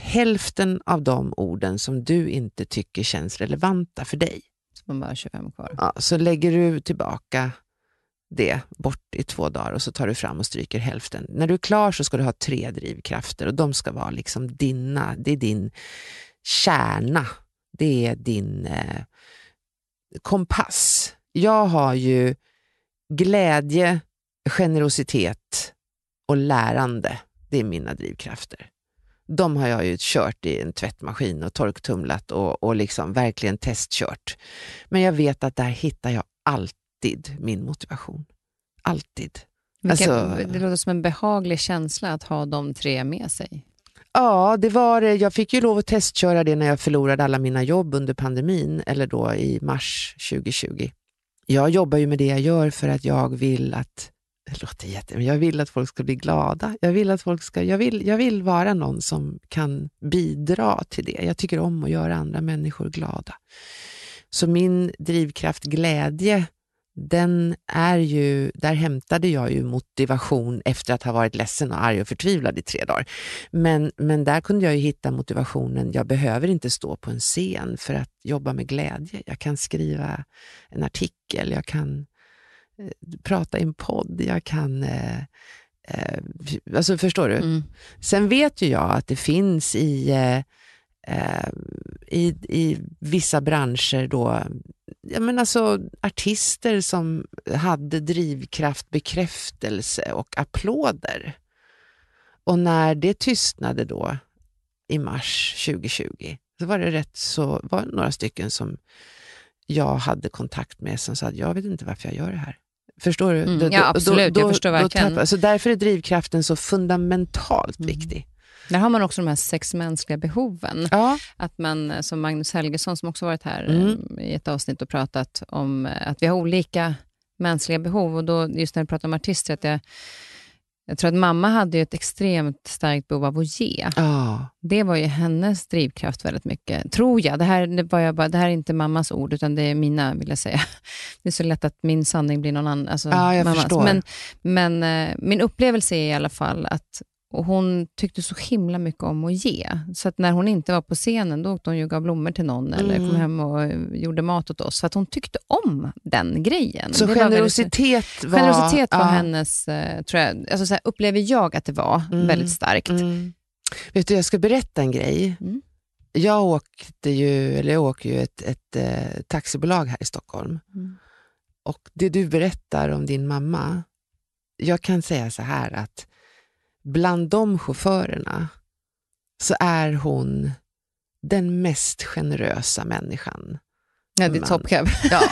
hälften av de orden som du inte tycker känns relevanta för dig man bara 25 kvar. Ja, så lägger du tillbaka det bort i två dagar och så tar du fram och stryker hälften. När du är klar så ska du ha tre drivkrafter och de ska vara liksom dina, det är din kärna. Det är din eh, kompass. Jag har ju glädje, generositet och lärande. Det är mina drivkrafter de har jag ju kört i en tvättmaskin och torktumlat och, och liksom verkligen testkört. Men jag vet att där hittar jag alltid min motivation. Alltid. Vilka, alltså, det låter som en behaglig känsla att ha de tre med sig. Ja, det var Jag fick ju lov att testköra det när jag förlorade alla mina jobb under pandemin, eller då i mars 2020. Jag jobbar ju med det jag gör för att jag vill att det låter jätte... Men jag vill att folk ska bli glada. Jag vill, att folk ska, jag, vill, jag vill vara någon som kan bidra till det. Jag tycker om att göra andra människor glada. Så min drivkraft glädje, den är ju, där hämtade jag ju motivation efter att ha varit ledsen och arg och förtvivlad i tre dagar. Men, men där kunde jag ju hitta motivationen, jag behöver inte stå på en scen för att jobba med glädje. Jag kan skriva en artikel, jag kan prata i en podd, jag kan... Eh, eh, alltså förstår du? Mm. Sen vet ju jag att det finns i, eh, eh, i, i vissa branscher då, jag menar alltså, artister som hade drivkraft, bekräftelse och applåder. Och när det tystnade då i mars 2020 så var det rätt så var det några stycken som jag hade kontakt med som sa att jag vet inte varför jag gör det här. Förstår du? Mm, ja, absolut. jag förstår verkligen. Tappar, så därför är drivkraften så fundamentalt mm. viktig. Där har man också de här sex mänskliga behoven. Ja. Att man, som Magnus Helgesson som också varit här Mm. eh, i ett avsnitt och pratat om eh, att vi har olika mänskliga behov. Och då, just när vi pratar om artister, att jag, jag tror att mamma hade ju ett extremt starkt behov av att ge. Ja. Det var ju hennes drivkraft väldigt mycket, tror jag. Det här, det var jag bara, det här är inte mammas ord, utan det är mina, vill jag säga. Det är så lätt att min sanning blir någon annan. Alltså Ja, jag mammas. förstår. Men, men eh, min upplevelse är i alla fall att och hon tyckte så himla mycket om att ge. Så att när hon inte var på scenen, då åkte hon och gav blommor till någon eller Mm. kom hem och gjorde mat åt oss. Så att hon tyckte om den grejen. Så Det var väldigt- generositet var... generositet var ja. hennes, eh, tror jag, alltså så här, upplever jag att det var Mm. väldigt starkt. Mm. Vet du, jag ska berätta en grej. Mm. Jag åkte ju, eller jag åker ju ett, ett eh, taxibolag här i Stockholm. Mm. Och det du berättar om din mamma, jag kan säga så här att bland de chaufförerna så är hon den mest generösa människan Ja, det är top cab. ja,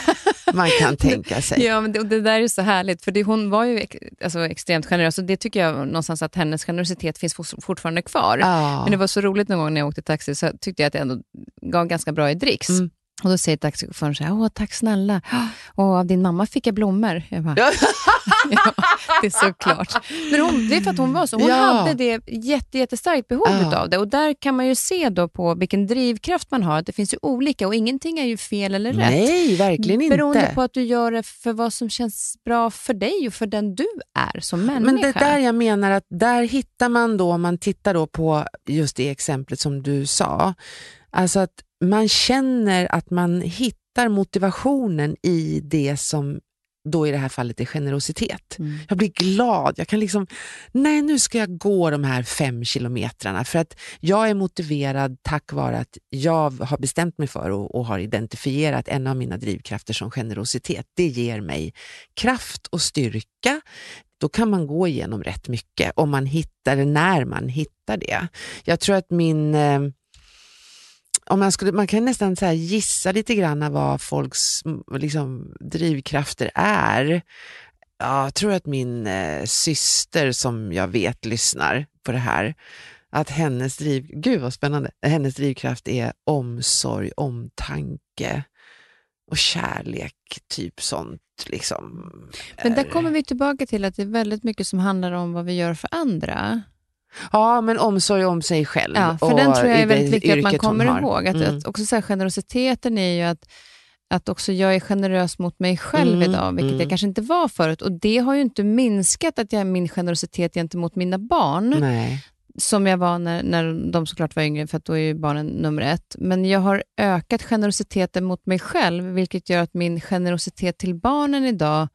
man kan tänka sig. Ja, men det, det där är så härligt, för det, hon var ju ex, alltså, extremt generös och det tycker jag någonstans att hennes generositet finns for, fortfarande kvar. Ja. Men det var så roligt någon gång när jag åkte taxi så tyckte jag att det ändå gav ganska bra i dricks. Mm. Och då säger taxichauffören så här, åh tack snälla, och av din mamma fick jag blommor. Jag bara, Ja. det är såklart. Men hon, det är för att hon var så. Hon Ja. hade det jätte, jättestarkt behov Ja. av det. Och där kan man ju se då på vilken drivkraft man har, att det finns ju olika och ingenting är ju fel eller rätt. Nej, verkligen Beroende inte. på att du gör det för vad som känns bra för dig och för den du är som människa. Men det där jag menar att där hittar man då, om man tittar då på just det exemplet som du sa, alltså att man känner att man hittar motivationen i det som då i det här fallet är generositet. Mm. Jag blir glad. Jag kan liksom, nej nu ska jag gå de här fem kilometrarna för att jag är motiverad tack vare att jag har bestämt mig för och, och har identifierat en av mina drivkrafter som generositet. Det ger mig kraft och styrka. Då kan man gå igenom rätt mycket om man hittar, eller när man hittar det. Jag tror att min eh, om man, skulle, man kan nästan så gissa lite grann vad folks liksom, drivkrafter är. Ja, jag tror att min eh, syster som jag vet lyssnar på det här, att hennes, driv, gud vad spännande, hennes drivkraft är omsorg, omtanke och kärlek, typ sånt. Liksom, Men där är- kommer vi tillbaka till att det är väldigt mycket som handlar om vad vi gör för andra. Ja, men omsorg om sig själv. Ja, för och den tror jag är väldigt viktigt att man kommer ihåg. Att, Mm. att också så här, generositeten är ju att, att också jag är generös mot mig själv Mm, idag, vilket mm. jag kanske inte var förut. Och Det har ju inte minskat att jag min generositet gentemot mina barn, Nej. som jag var när, när de såklart var yngre, för att då är ju barnen nummer ett. Men jag har ökat generositeten mot mig själv, vilket gör att min generositet till barnen idag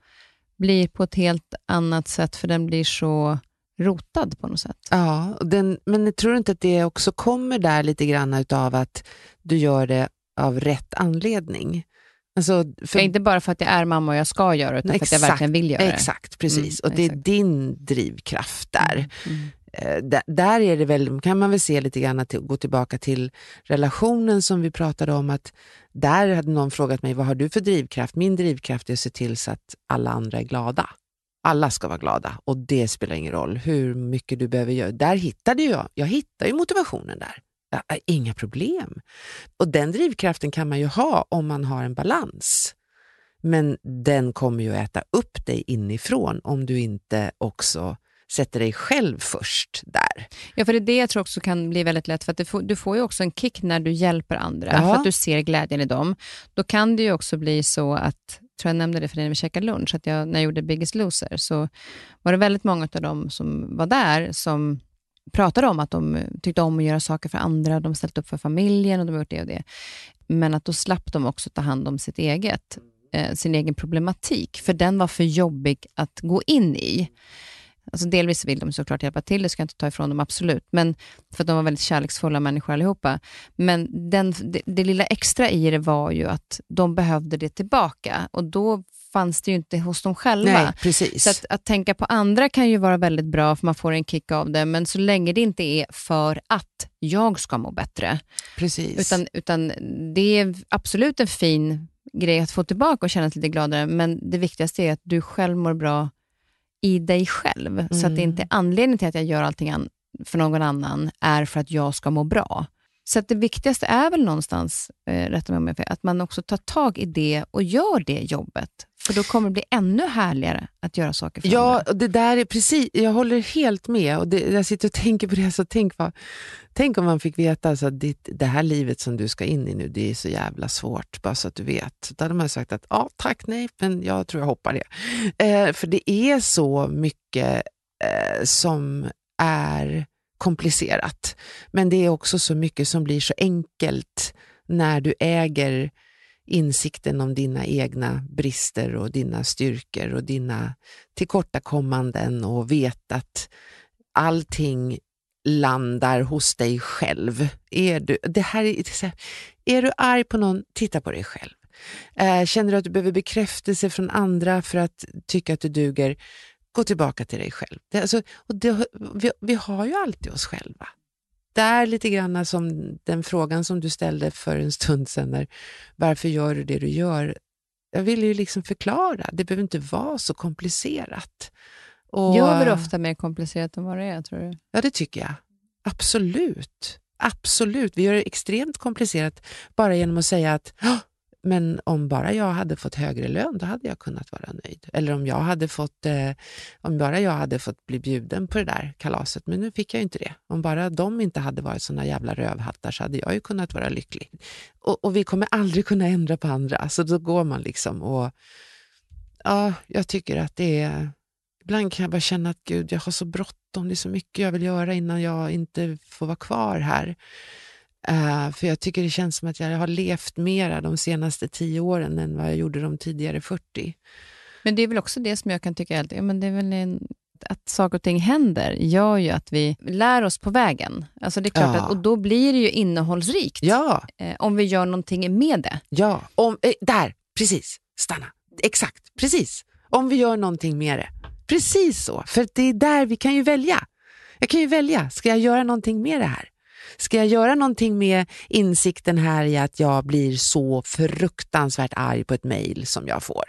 blir på ett helt annat sätt, för den blir så rotad på något sätt. Ja, den, men tror inte att det också kommer där lite grann utav att du gör det av rätt anledning? Alltså, för, inte bara för att jag är mamma och jag ska göra det, utan för att jag Exakt, verkligen vill göra det. Exakt, precis. Mm, och det är exakt. din drivkraft där. Mm. Eh, där. Där är det väl, kan man väl se lite grann att gå tillbaka till relationen som vi pratade om. att Där hade någon frågat mig, vad har du för drivkraft? Min drivkraft är att se till så att alla andra är glada. Alla ska vara glada och det spelar ingen roll hur mycket du behöver göra. Där hittade jag, jag hittar ju motivationen där. Äh, inga problem. Och den drivkraften kan man ju ha om man har en balans. Men den kommer ju äta upp dig inifrån om du inte också sätter dig själv först där. Ja, för det är det jag tror också kan bli väldigt lätt, för att du får, du får ju också en kick när du hjälper andra, Ja. för att du ser glädjen i dem. Då kan det ju också bli så att, tror jag nämnde det för dig när vi käkade lunch, att jag, när jag gjorde Biggest Loser, så var det väldigt många av dem som var där som pratade om att de tyckte om att göra saker för andra, de ställt upp för familjen och de har gjort det och det. Men att då slapp de också ta hand om sitt eget. eh, sin egen problematik, för den var för jobbig att gå in i. Alltså delvis vill de såklart hjälpa till, det ska jag inte ta ifrån dem, absolut. Men, för att de var väldigt kärleksfulla människor allihopa. Men den, det, det lilla extra i det var ju att de behövde det tillbaka. Och då fanns det ju inte hos dem själva. Nej, precis. Så att, att tänka på andra kan ju vara väldigt bra, för man får en kick av det. Men så länge det inte är för att jag ska må bättre. precis. Utan, utan det är absolut en fin grej att få tillbaka och känna sig lite gladare. Men det viktigaste är att du själv mår bra i dig själv. Så att det inte är anledningen till att jag gör allting an- för någon annan är för att jag ska må bra. Så det viktigaste är väl någonstans, eh, rätta mig om jag fel, att man också tar tag i det och gör det jobbet. För då kommer det bli ännu härligare att göra saker för Ja, andra. det där är precis, jag håller helt med. Och det, jag sitter och tänker på det, så tänk, vad, tänk om man fick veta alltså, att ditt, det här livet som du ska in i nu, det är så jävla svårt, bara så att du vet. Då hade man sagt att ja, tack, nej, men jag tror jag hoppar det. Eh, för det är så mycket eh, som är komplicerat. Men det är också så mycket som blir så enkelt när du äger insikten om dina egna brister och dina styrkor och dina tillkortakommanden och vet att allting landar hos dig själv. Är du, det här är, är, du arg på någon, titta på dig själv. Eh, känner du att du behöver bekräftelse från andra för att tycka att du duger, gå tillbaka till dig själv. Det, alltså, och det, vi, vi har ju alltid oss själva. Det är lite grann som den frågan som du ställde för en stund sedan, när, varför gör du det du gör? Jag vill ju liksom förklara, det behöver inte vara så komplicerat. Och, Gör det ofta mer komplicerat än vad det är, tror du? Ja, det tycker jag. Absolut. Absolut. Vi gör det extremt komplicerat bara genom att säga att "Ja, men om bara jag hade fått högre lön, då hade jag kunnat vara nöjd. Eller om jag hade fått, eh, om bara jag hade fått bli bjuden på det där kalaset, men nu fick jag ju inte det. Om bara de inte hade varit såna jävla rövhattar så hade jag ju kunnat vara lycklig. Och, och vi kommer aldrig kunna ändra på andra, så då går man liksom och ja, jag tycker att det är Ibland kan jag bara känna att gud, jag har så bråttom, det är så mycket jag vill göra innan jag inte får vara kvar här. Eh, för jag tycker det känns som att jag har levt mera de senaste tio åren än vad jag gjorde de tidigare 40. Men det är väl också det som jag kan tycka är ja, men det är väl en, att saker och ting händer gör ju att vi lär oss på vägen. Alltså det är klart Ja. att, och då blir det ju innehållsrikt Ja, eh, om vi gör någonting med det. ja. Om, eh, där, precis. Stanna. Exakt, precis. Om vi gör någonting med det. Precis så. För det är där vi kan ju välja. Jag kan ju välja. Ska jag göra någonting med det här? Ska jag göra någonting med insikten här i att jag blir så fruktansvärt arg på ett mejl som jag får?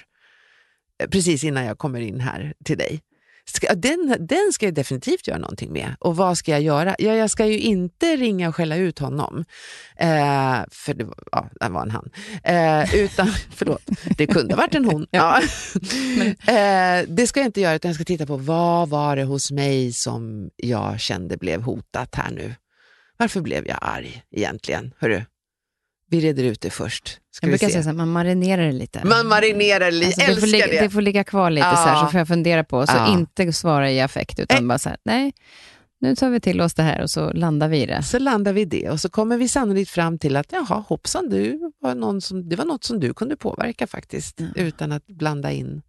Eh, Precis innan jag kommer in här till dig. Ska, den, den ska jag definitivt göra någonting med. Och vad ska jag göra? Ja, jag ska ju inte ringa och skälla ut honom. Eh, för det var, ja, det var en han. Eh, utan, förlåt, det kunde ha varit en hon. Ja. eh, det ska jag inte göra, utan jag ska titta på vad var det hos mig som jag kände blev hotat här nu. Varför blev jag arg egentligen? Hörru, vi reder ut det först. Ska Jag brukar se. säga så här, man marinerar det lite. Man marinerar lite, Alltså, det, älskar får ligga, det. det får ligga kvar lite så, här, så får jag fundera på, så Ja. inte svara i affekt, utan Nej. bara så här, nej, nu tar vi till oss det här och så landar vi i det. Så landar vi i det och så kommer vi sannolikt fram till att jaha, hoppsan, du var någon som, det var något som du kunde påverka faktiskt, Ja. utan att blanda in.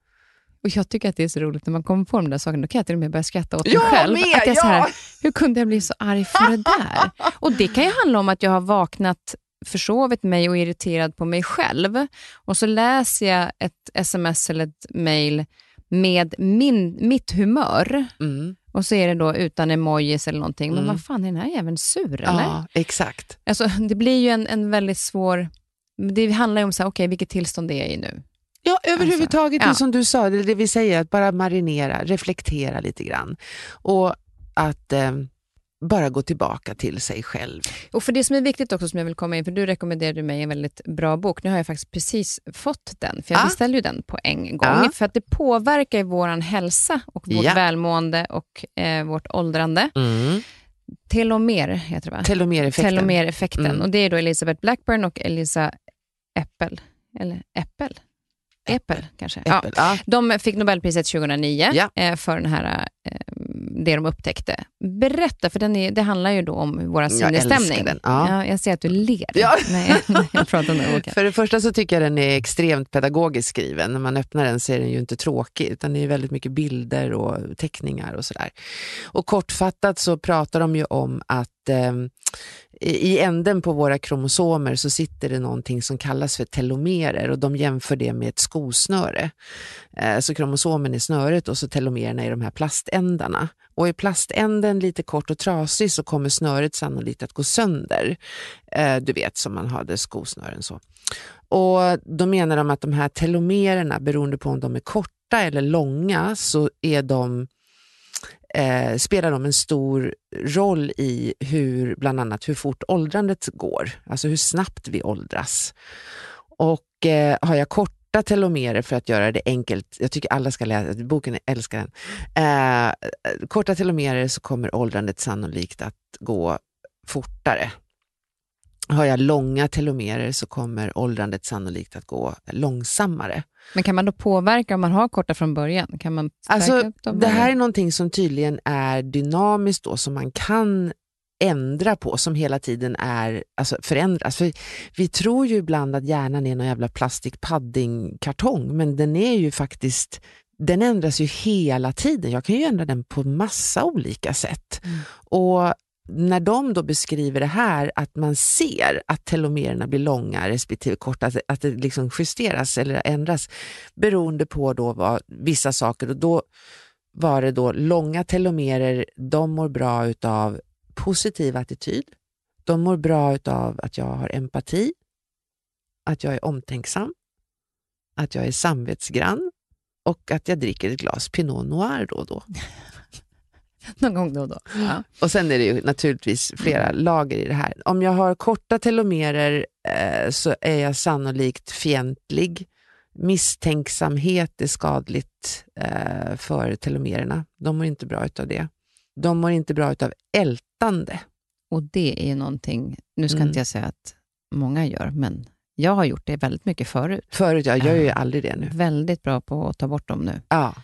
Och Jag tycker att det är så roligt när man kommer på de där sakerna, då kan jag till och med börja skratta åt mig Jag själv. med, att jag är så här, ja! hur kunde jag bli så arg för det där? Och Det kan ju handla om att jag har vaknat, försovit mig och irriterad på mig själv. Och så läser jag ett sms eller ett mail med min, mitt humör. Mm. Och så är det då utan emojis eller någonting. Men Mm. vad fan, är den här jäveln sur eller? Ja, exakt. Alltså, det blir ju en, en väldigt svår... Det handlar ju om så här, okay, vilket tillstånd är jag i nu. Ja, överhuvudtaget, Alltså, ja. som du sa, det, det vi säger, att bara marinera, reflektera lite grann. Och att eh, bara gå tillbaka till sig själv. Och för det som är viktigt också som jag vill komma in, för du rekommenderade mig en väldigt bra bok. Nu har jag faktiskt precis fått den, för jag Ja. beställde ju den på en gång. Ja. För att det påverkar ju vår hälsa och vårt Ja. välmående och eh, vårt åldrande. Telomer heter det va? Telomereffekten. Telomereffekten. Mm. Och det är då Elisabeth Blackburn och Elisa Eppel. Eller Eppel? Eppel kanske? Äppel. Ja. De fick Nobelpriset 2009 Ja. eh, för den här eh, det de upptäckte. Berätta, för den är, det handlar ju då om vår sinnesstämning. Den. Ja. Ja, jag ser att du ler. Ja. Nej, jag pratar om det. För det första så tycker jag den är extremt pedagogiskt skriven. När man öppnar den så är den ju inte tråkig, utan det är väldigt mycket bilder och teckningar och sådär. Och kortfattat så pratar de ju om att eh, i änden på våra kromosomer så sitter det någonting som kallas för telomerer och de jämför det med ett skosnöre. Eh, så kromosomen är snöret och så telomererna är de här plaständarna. Och är plaständen lite kort och trasig så kommer snöret sannolikt att gå sönder. Eh, du vet, som man hade skosnören så. Och då menar de att de här telomererna, beroende på om de är korta eller långa, så är de eh, spelar de en stor roll i hur, bland annat hur fort åldrandet går, alltså hur snabbt vi åldras. Och eh, har jag korta telomerer för att göra det enkelt, jag tycker alla ska läsa, boken jag älskar den. Eh, korta telomerer så kommer åldrandet sannolikt att gå fortare. Har jag långa telomerer så kommer åldrandet sannolikt att gå långsammare. Men kan man då påverka om man har korta från början? Kan man Alltså, det här är någonting som tydligen är dynamiskt då, som man kan ändra på, som hela tiden är, alltså förändras. För vi tror ju ibland att hjärnan är någon jävla plastic padding-kartong, men den är ju faktiskt den ändras ju hela tiden. Jag kan ju ändra den på massa olika sätt. Mm. Och när de då beskriver det här, att man ser att telomererna blir långa respektive korta, att, att det liksom justeras eller ändras beroende på då vad, vissa saker. Och då var det då långa telomerer, de mår bra utav positiv attityd. De mår bra utav att jag har empati, att jag är omtänksam, att jag är samvetsgrann och att jag dricker ett glas Pinot Noir då och då. Någon gång då och då. Ja. Och sen är det ju naturligtvis flera lager i det här. Om jag har korta telomerer eh, så är jag sannolikt fientlig. Misstänksamhet är skadligt eh, för telomererna. De mår inte bra utav det. De mår inte bra utav ältande. Och det är ju någonting, nu ska Mm. inte jag säga att många gör, men jag har gjort det väldigt mycket förut. Förut, jag gör ju Ja. aldrig det nu. Väldigt bra på att ta bort dem nu. Ja,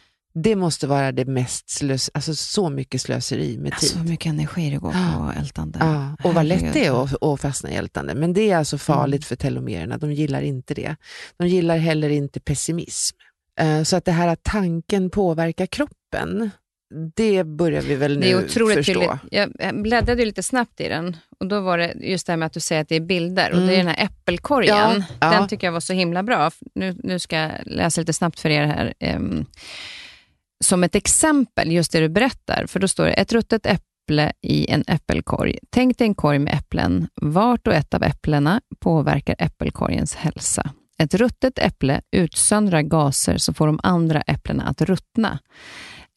det måste vara det mest slös, alltså så mycket slöseri med tid. Så mycket energi det går på ältande. Ja, och vad lätt det är att, att fastna i ältande. Men det är alltså farligt Mm. för telomererna. De gillar inte det. De gillar heller inte pessimism. Eh, Så att det här att tanken påverkar kroppen, det börjar vi väl nu Det är otroligt förstå. tydligt. Jag bläddrade lite snabbt i den och då var det just det här med att du säger att det är bilder och Mm. det är den här äppelkorgen. Ja, ja. Den tycker jag var så himla bra. Nu, nu ska jag läsa lite snabbt för er här. Ehm, som ett exempel, just det du berättar, för då står det ett ruttet äpple i en äppelkorg. Tänk dig en korg med äpplen. Vart och ett av äpplena påverkar äppelkorgens hälsa. Ett ruttet äpple utsöndrar gaser som får de andra äpplena att ruttna.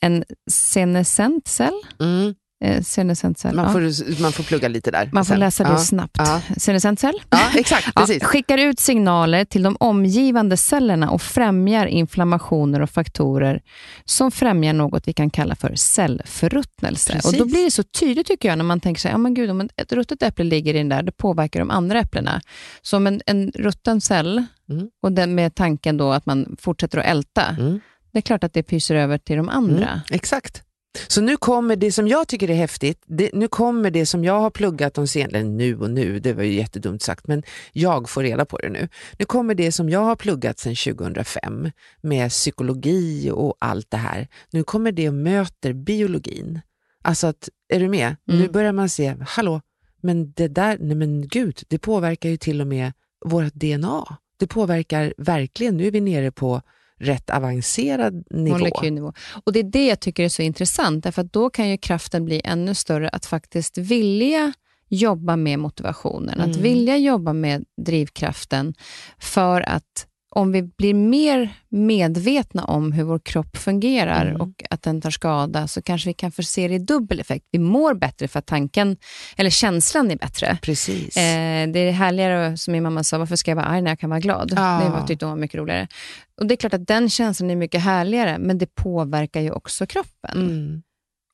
En senescent cell, Mm eh, Man, ja. får, man får plugga lite där. man får sen. läsa det ja. snabbt. Ja. Senescent cell Ja, exakt. Ja, Precis. skickar ut signaler till de omgivande cellerna och främjar inflammationer och faktorer som främjar något vi kan kalla för cellförruttnelse. Precis. Och Då blir det så tydligt tycker jag när man tänker sig, ja men gud, om ett ruttet äpple ligger i den där, det påverkar de andra äpplena. Så om en, en rutten cell, Mm. och den med tanken då att man fortsätter att älta, Mm. det är klart att det pyser över till de andra. Mm, exakt. Så nu kommer det som jag tycker är häftigt, det, nu kommer det som jag har pluggat de senaste, nu och nu, det var ju jättedumt sagt, men jag får reda på det nu. Nu kommer det som jag har pluggat sedan 2005 med psykologi och allt det här. Nu kommer det och möter biologin. Alltså att, är du med? Mm. Nu börjar man se, hallå, men det där, nej men gud, det påverkar ju till och med vårt DNA. Det påverkar verkligen, nu är vi nere på rätt avancerad nivå. Molekylnivå. Och det är det jag tycker är så intressant, därför att då kan ju kraften bli ännu större att faktiskt vilja jobba med motivationen, att Mm. vilja jobba med drivkraften för att om vi blir mer medvetna om hur vår kropp fungerar Mm. och att den tar skada så kanske vi kan få se det i dubbel effekt. Vi mår bättre för att tanken, eller känslan är bättre. Precis. Eh, det är härligare, som min mamma sa, varför ska jag vara arg när jag kan vara glad? Ja. Det var, tyckte hon var mycket roligare. Och Det är klart att den känslan är mycket härligare, men det påverkar ju också kroppen. Mm.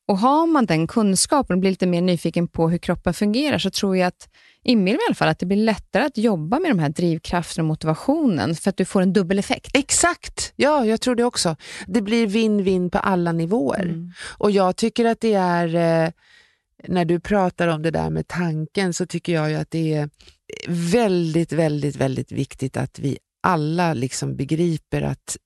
Och har man den kunskapen och blir lite mer nyfiken på hur kroppen fungerar, så tror jag att, inbillar i alla fall, att det blir lättare att jobba med de här drivkrafterna och motivationen, för att du får en dubbel effekt. Exakt, ja jag tror det också. Det blir vinn-vinn på alla nivåer. Mm. Och jag tycker att det är, eh, när du pratar om det där med tanken, så tycker jag att det är väldigt, väldigt, väldigt viktigt att vi alla liksom begriper att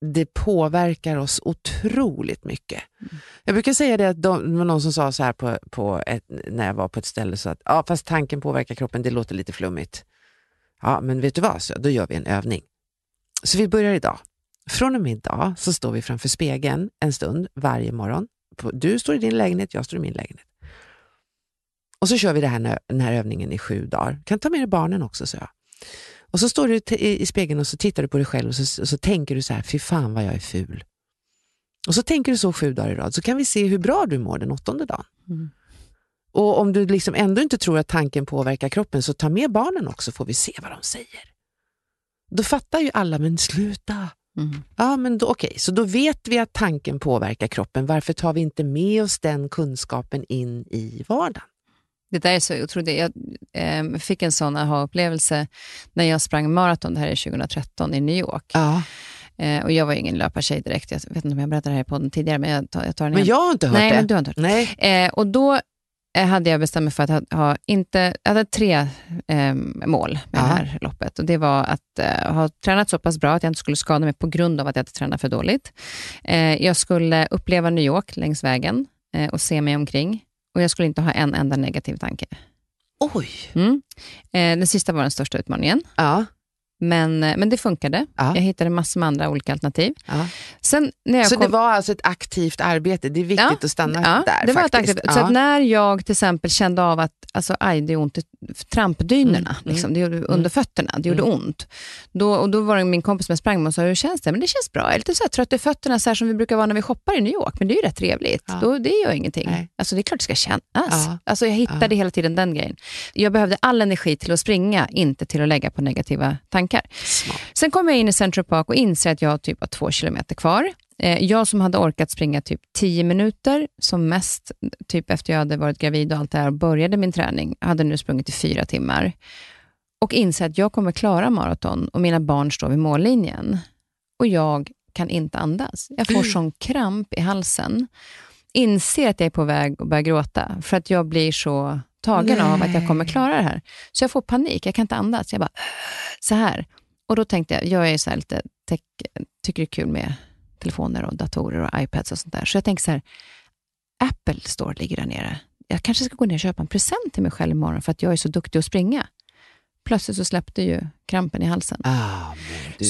det påverkar oss otroligt mycket. Mm. Jag brukar säga det att de, det var någon som sa så här på, på ett, när jag var på ett ställe, så att ja, fast tanken påverkar kroppen, det låter lite flummigt. Ja, men vet du vad, så, då gör vi en övning. Så vi börjar idag. Från och med idag så står vi framför spegeln en stund varje morgon. Du står i din lägenhet, jag står i min lägenhet. Och så kör vi det här, den här övningen i sju dagar. Kan ta med dig barnen också, så jag. Och så står du i, i spegeln och så tittar du på dig själv och så, och så tänker du så här, fy fan vad jag är ful. Och så tänker du så sju dagar i rad, så kan vi se hur bra du mår den åttonde dagen. Mm. Och om du liksom ändå inte tror att tanken påverkar kroppen, så ta med barnen också, får vi se vad de säger. Då fattar ju alla, men sluta. Mm. Ja, men då, okej, så då vet vi att tanken påverkar kroppen. Varför tar vi inte med oss den kunskapen in i vardagen? Det där är så otroligt. Jag eh, fick en sån aha-upplevelse när jag sprang maraton, det här är 2013, i New York. Ja, Eh, och jag var ju ingen löpartjej direkt. Jag vet inte om jag berättade det här i podden tidigare, men jag tar, jag tar den men igen. jag har inte hört Nej, det. men du har inte hört Nej. Eh, och då eh, hade jag bestämt mig för att ha, ha inte, jag hade tre eh, mål med Ja. det här loppet. Och det var att eh, ha tränat så pass bra att jag inte skulle skada mig på grund av att jag hade tränat för dåligt. Eh, jag skulle uppleva New York längs vägen eh, och se mig omkring. Och jag skulle inte ha en enda negativ tanke. Oj. Mm. Eh, den sista var den största utmaningen. Ja, Men, eh, men det funkade. Ja. Jag hittade massor med andra olika alternativ. ja. Sen när jag Så kom... det var alltså ett aktivt arbete. Det är viktigt Ja, att stanna där det var ett faktiskt. aktivt. Så när jag till exempel kände av att alltså, aj, det är ont i trampdynorna, Mm, liksom, det gjorde, under fötterna, det gjorde ont. Då, och då var det min kompis som jag sprang med och sa, hur känns det? Men det känns bra. Jag är lite så här trött i fötterna, så här som vi brukar vara när vi shoppar i New York, men det är ju rätt trevligt. Ja. Då, det gör ingenting. Nej. Alltså, det är klart det ska kännas. Ja. Alltså, jag hittade Ja. hela tiden den grejen. Jag behövde all energi till att springa, inte till att lägga på negativa tankar. Smart. Sen kommer jag in i Central Park och inser att jag typ har två kilometer kvar. Eh, Jag som hade orkat springa typ 10 minuter, som mest typ efter jag hade varit gravid och allt det här och började min träning, hade nu sprungit i fyra timmar. Och inser att jag kommer klara maraton och mina barn står vid mållinjen. Och jag kan inte andas. Jag får sån kramp i halsen. Inser att jag är på väg att börja gråta för att jag blir så tagen av att jag kommer klara det här. Så jag får panik, jag kan inte andas. Jag bara, så här. Och då tänkte jag, jag är så lite tycker det är kul med telefoner och datorer och iPads och sånt där. Så jag tänker så här, Apple Store ligger där nere. Jag kanske ska gå ner och köpa en present till mig själv imorgon för att jag är så duktig att springa. Plötsligt så släppte ju krampen i halsen. Ah.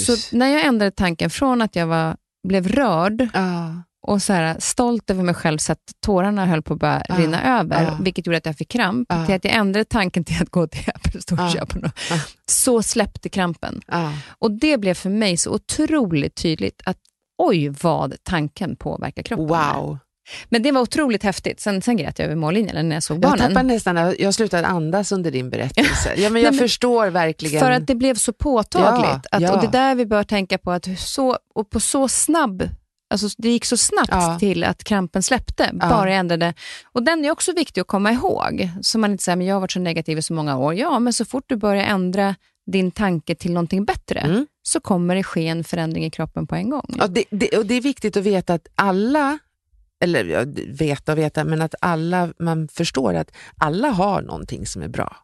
Så när jag ändrade tanken från att jag var, blev rörd ah, och så här, stolt över mig själv så att tårarna höll på att börja Ja, rinna över, ja. vilket gjorde att jag fick kramp, Ja. till att jag ändrade tanken till att gå till Apple Store och Ja. köpa något. Så släppte krampen. ah. Och det blev för mig så otroligt tydligt att oj vad tanken påverkar kroppen. Wow. Men det var otroligt häftigt. Sen, sen grät jag över mållinjen när jag såg Jag barnen. tappar nästan, jag slutade andas under din berättelse. Ja, men jag Nej, men- förstår verkligen. För att det blev så påtagligt. Ja, att, ja. Och det är där vi bör tänka på att så, och på så snabb Alltså, det gick så snabbt Ja. till att krampen släppte, bara jag ändrade. Och den är också viktig att komma ihåg. Så man inte säger, men jag har varit så negativ i så många år. Ja, men så fort du börjar ändra din tanke till någonting bättre, Mm. Så kommer det ske en förändring i kroppen på en gång. Ja, det, det, och det är viktigt att veta att alla, eller ja, veta och veta, men att alla, man förstår att alla har någonting som är bra.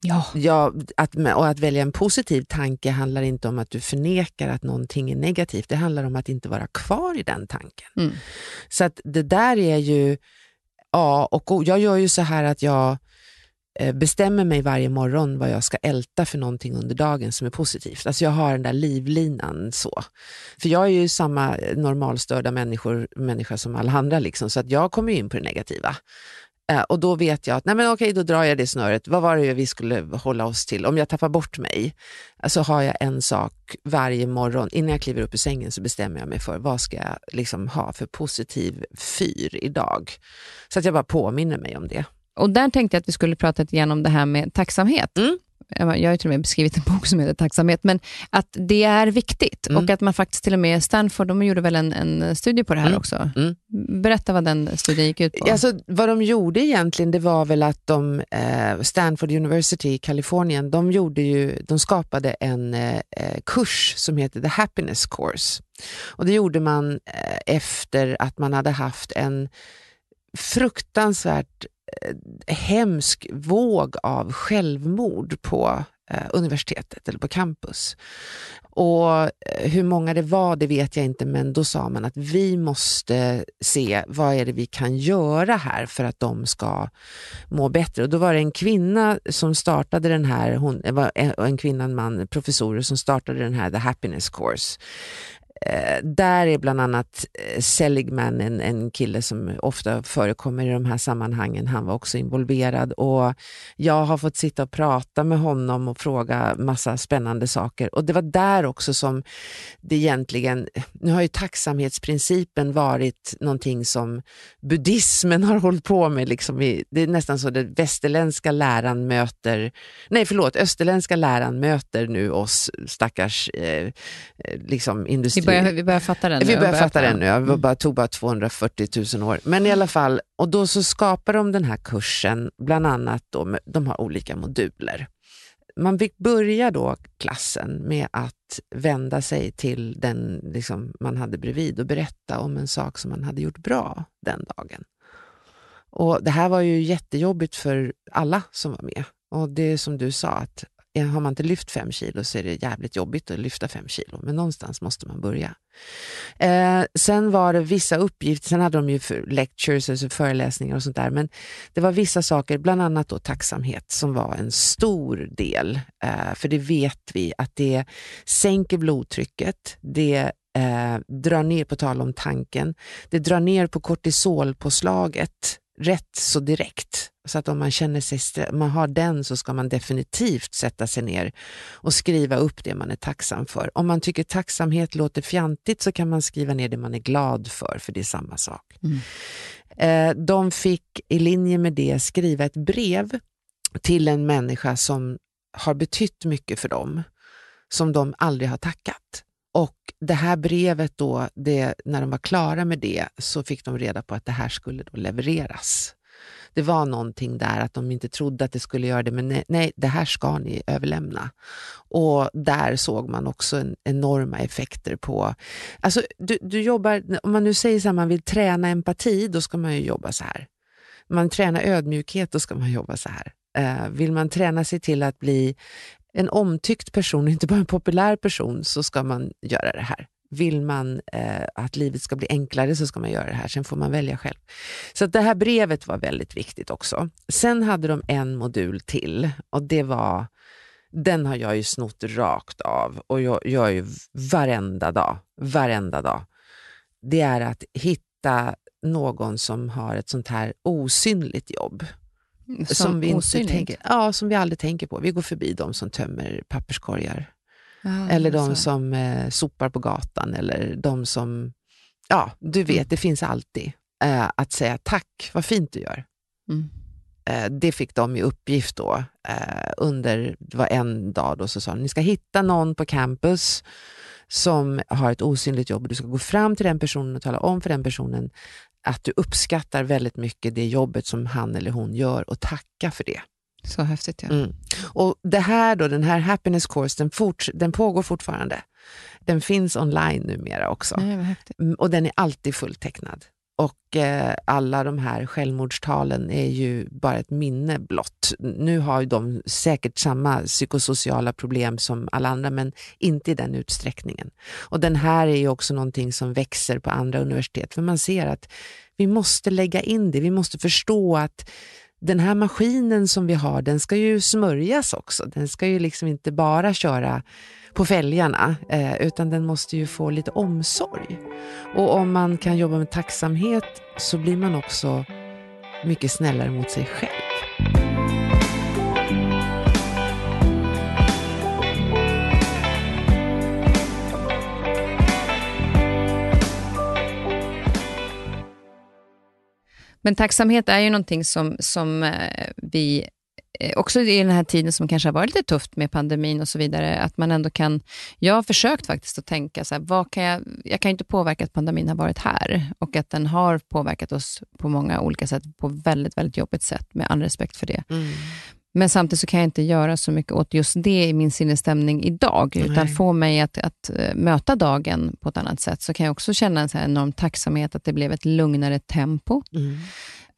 Ja. Ja, att, och att välja en positiv tanke handlar inte om att du förnekar att någonting är negativt. Det handlar om att inte vara kvar i den tanken. Mm. Så att det där är ju A och O. Jag gör ju så här att jag Eh, bestämmer mig varje morgon vad jag ska älta för någonting under dagen som är positivt. Alltså jag har den där livlinan så. För jag är ju samma normalstörda människor, människa som alla andra, liksom, så att jag kommer in på det negativa. Eh, och då vet jag att, nej men okej, då drar jag det snöret. Vad var det vi skulle hålla oss till? Om jag tappar bort mig, så har jag en sak varje morgon. Innan jag kliver upp ur sängen så bestämmer jag mig för vad ska jag liksom ha för positiv fyr idag. Så att jag bara påminner mig om det. Och där tänkte jag att vi skulle prata lite grann om det här med tacksamhet. Mm. jag har ju till och med beskrivit en bok som heter Tacksamhet, men att det är viktigt Mm. och att man faktiskt till och med, Stanford, de gjorde väl en, en studie på det här Mm. också. Mm. Berätta vad den studien gick ut på. Alltså, vad de gjorde egentligen, det var väl att de, eh, Stanford University i Kalifornien, de, gjorde ju, de skapade en eh, eh, kurs som heter The Happiness Course. Och det gjorde man eh, efter att man hade haft en fruktansvärt Eh, hemsk våg av självmord på eh, universitetet eller på campus. Och eh, hur många det var, det vet jag inte, men då sa man att vi måste se vad är det vi kan göra här för att de ska må bättre. Och då var det en kvinna som startade den här, hon en kvinna, en man, professorer som startade den här The Happiness Course. Eh, där är bland annat eh, Seligman, en, en kille som ofta förekommer i de här sammanhangen, han var också involverad och jag har fått sitta och prata med honom och fråga massa spännande saker. Och det var där också som det egentligen, nu har ju tacksamhetsprincipen varit någonting som buddhismen har hållit på med. Liksom i, det är nästan så att den västerländska läran möter, nej förlåt, österländska läran möter nu oss stackars eh, eh liksom industri vi, börjar, vi börjar fatta den nu. Vi börjar fatta den. nu, det Mm. bara, tog bara 240 000 år. Men i alla fall, och då så skapar de den här kursen, bland annat då, med, de har olika moduler. Man fick börja då klassen med att vända sig till den liksom, man hade bredvid och berätta om en sak som man hade gjort bra den dagen. Och Det här var ju jättejobbigt för alla som var med. Och det är som du sa, att Eh, har man inte lyft fem kilo så är det jävligt jobbigt att lyfta fem kilo, men någonstans måste man börja. Eh, sen var det vissa uppgifter, sen hade de ju lectures, alltså föreläsningar och sånt där, men det var vissa saker, bland annat då tacksamhet, som var en stor del. Eh, för det vet vi att det sänker blodtrycket, det eh, drar ner, på tal om tanken, det drar ner på kortisolpåslaget rätt så direkt. Så att om man känner sig, man har den så ska man definitivt sätta sig ner och skriva upp det man är tacksam för. Om man tycker tacksamhet låter fjantigt så kan man skriva ner det man är glad för, för det är samma sak. Mm. Eh, de fick i linje med det skriva ett brev till en människa som har betytt mycket för dem, som de aldrig har tackat. Och det här brevet då, det, när de var klara med det så fick de reda på att det här skulle då levereras. Det var någonting där att de inte trodde att det skulle göra det, men nej, nej det här ska ni överlämna. Och där såg man också en, enorma effekter på... Alltså, du, du jobbar, om man nu säger så här, man vill träna empati, då ska man ju jobba så här. Man tränar ödmjukhet, då ska man jobba så här. Eh, vill man träna sig till att bli en omtyckt person, inte bara en populär person, så ska man göra det här. Vill man eh, att livet ska bli enklare så ska man göra det här, sen får man välja själv. Så att det här brevet var väldigt viktigt också. Sen hade de en modul till och det var, den har jag ju snott rakt av och jag gör ju varenda dag, varenda dag. Det är att hitta någon som har ett sånt här osynligt jobb. Som, vi inte osynligt. tänker, ja, som vi aldrig tänker på. Vi går förbi de som tömmer papperskorgar. Ja, Eller de alltså. som eh, sopar på gatan eller de som, ja du vet, Mm. det finns alltid. Eh, att säga tack, vad fint du gör. Mm. Eh, det fick de i uppgift då eh, under, det var en dag då så sa de, ni ska hitta någon på campus som har ett osynligt jobb och du ska gå fram till den personen och tala om för den personen att du uppskattar väldigt mycket det jobbet som han eller hon gör och tacka för det. Så häftigt ja. Mm. Och det här då, den här happiness course, den, forts- den pågår fortfarande. Den finns online numera också. Nej. Mm, Och den är alltid fulltecknad. Och eh, alla de här självmordstalen är ju bara ett minne blott. Nu har ju de säkert samma psykosociala problem som alla andra, men inte i den utsträckningen. Och den här är ju också någonting som växer på andra universitet, för man ser att vi måste lägga in det, vi måste förstå att den här maskinen som vi har, den ska ju smörjas också. Den ska ju liksom inte bara köra på fälgarna, eh, utan den måste ju få lite omsorg. Och om man kan jobba med tacksamhet så blir man också mycket snällare mot sig själv. Men tacksamhet är ju någonting som, som eh, vi eh, också i den här tiden som kanske har varit lite tufft med pandemin och så vidare, att man ändå kan... Jag har försökt faktiskt att tänka, så här, vad kan jag, jag kan inte påverka att pandemin har varit här och att den har påverkat oss på många olika sätt, på väldigt, väldigt jobbigt sätt, med all respekt för det. Mm. Men samtidigt så kan jag inte göra så mycket åt just det i min sinnesstämning idag, Nej. utan få mig att, att eh, möta dagen på ett annat sätt, så kan jag också känna en så enorm tacksamhet att det blev ett lugnare tempo. Mm.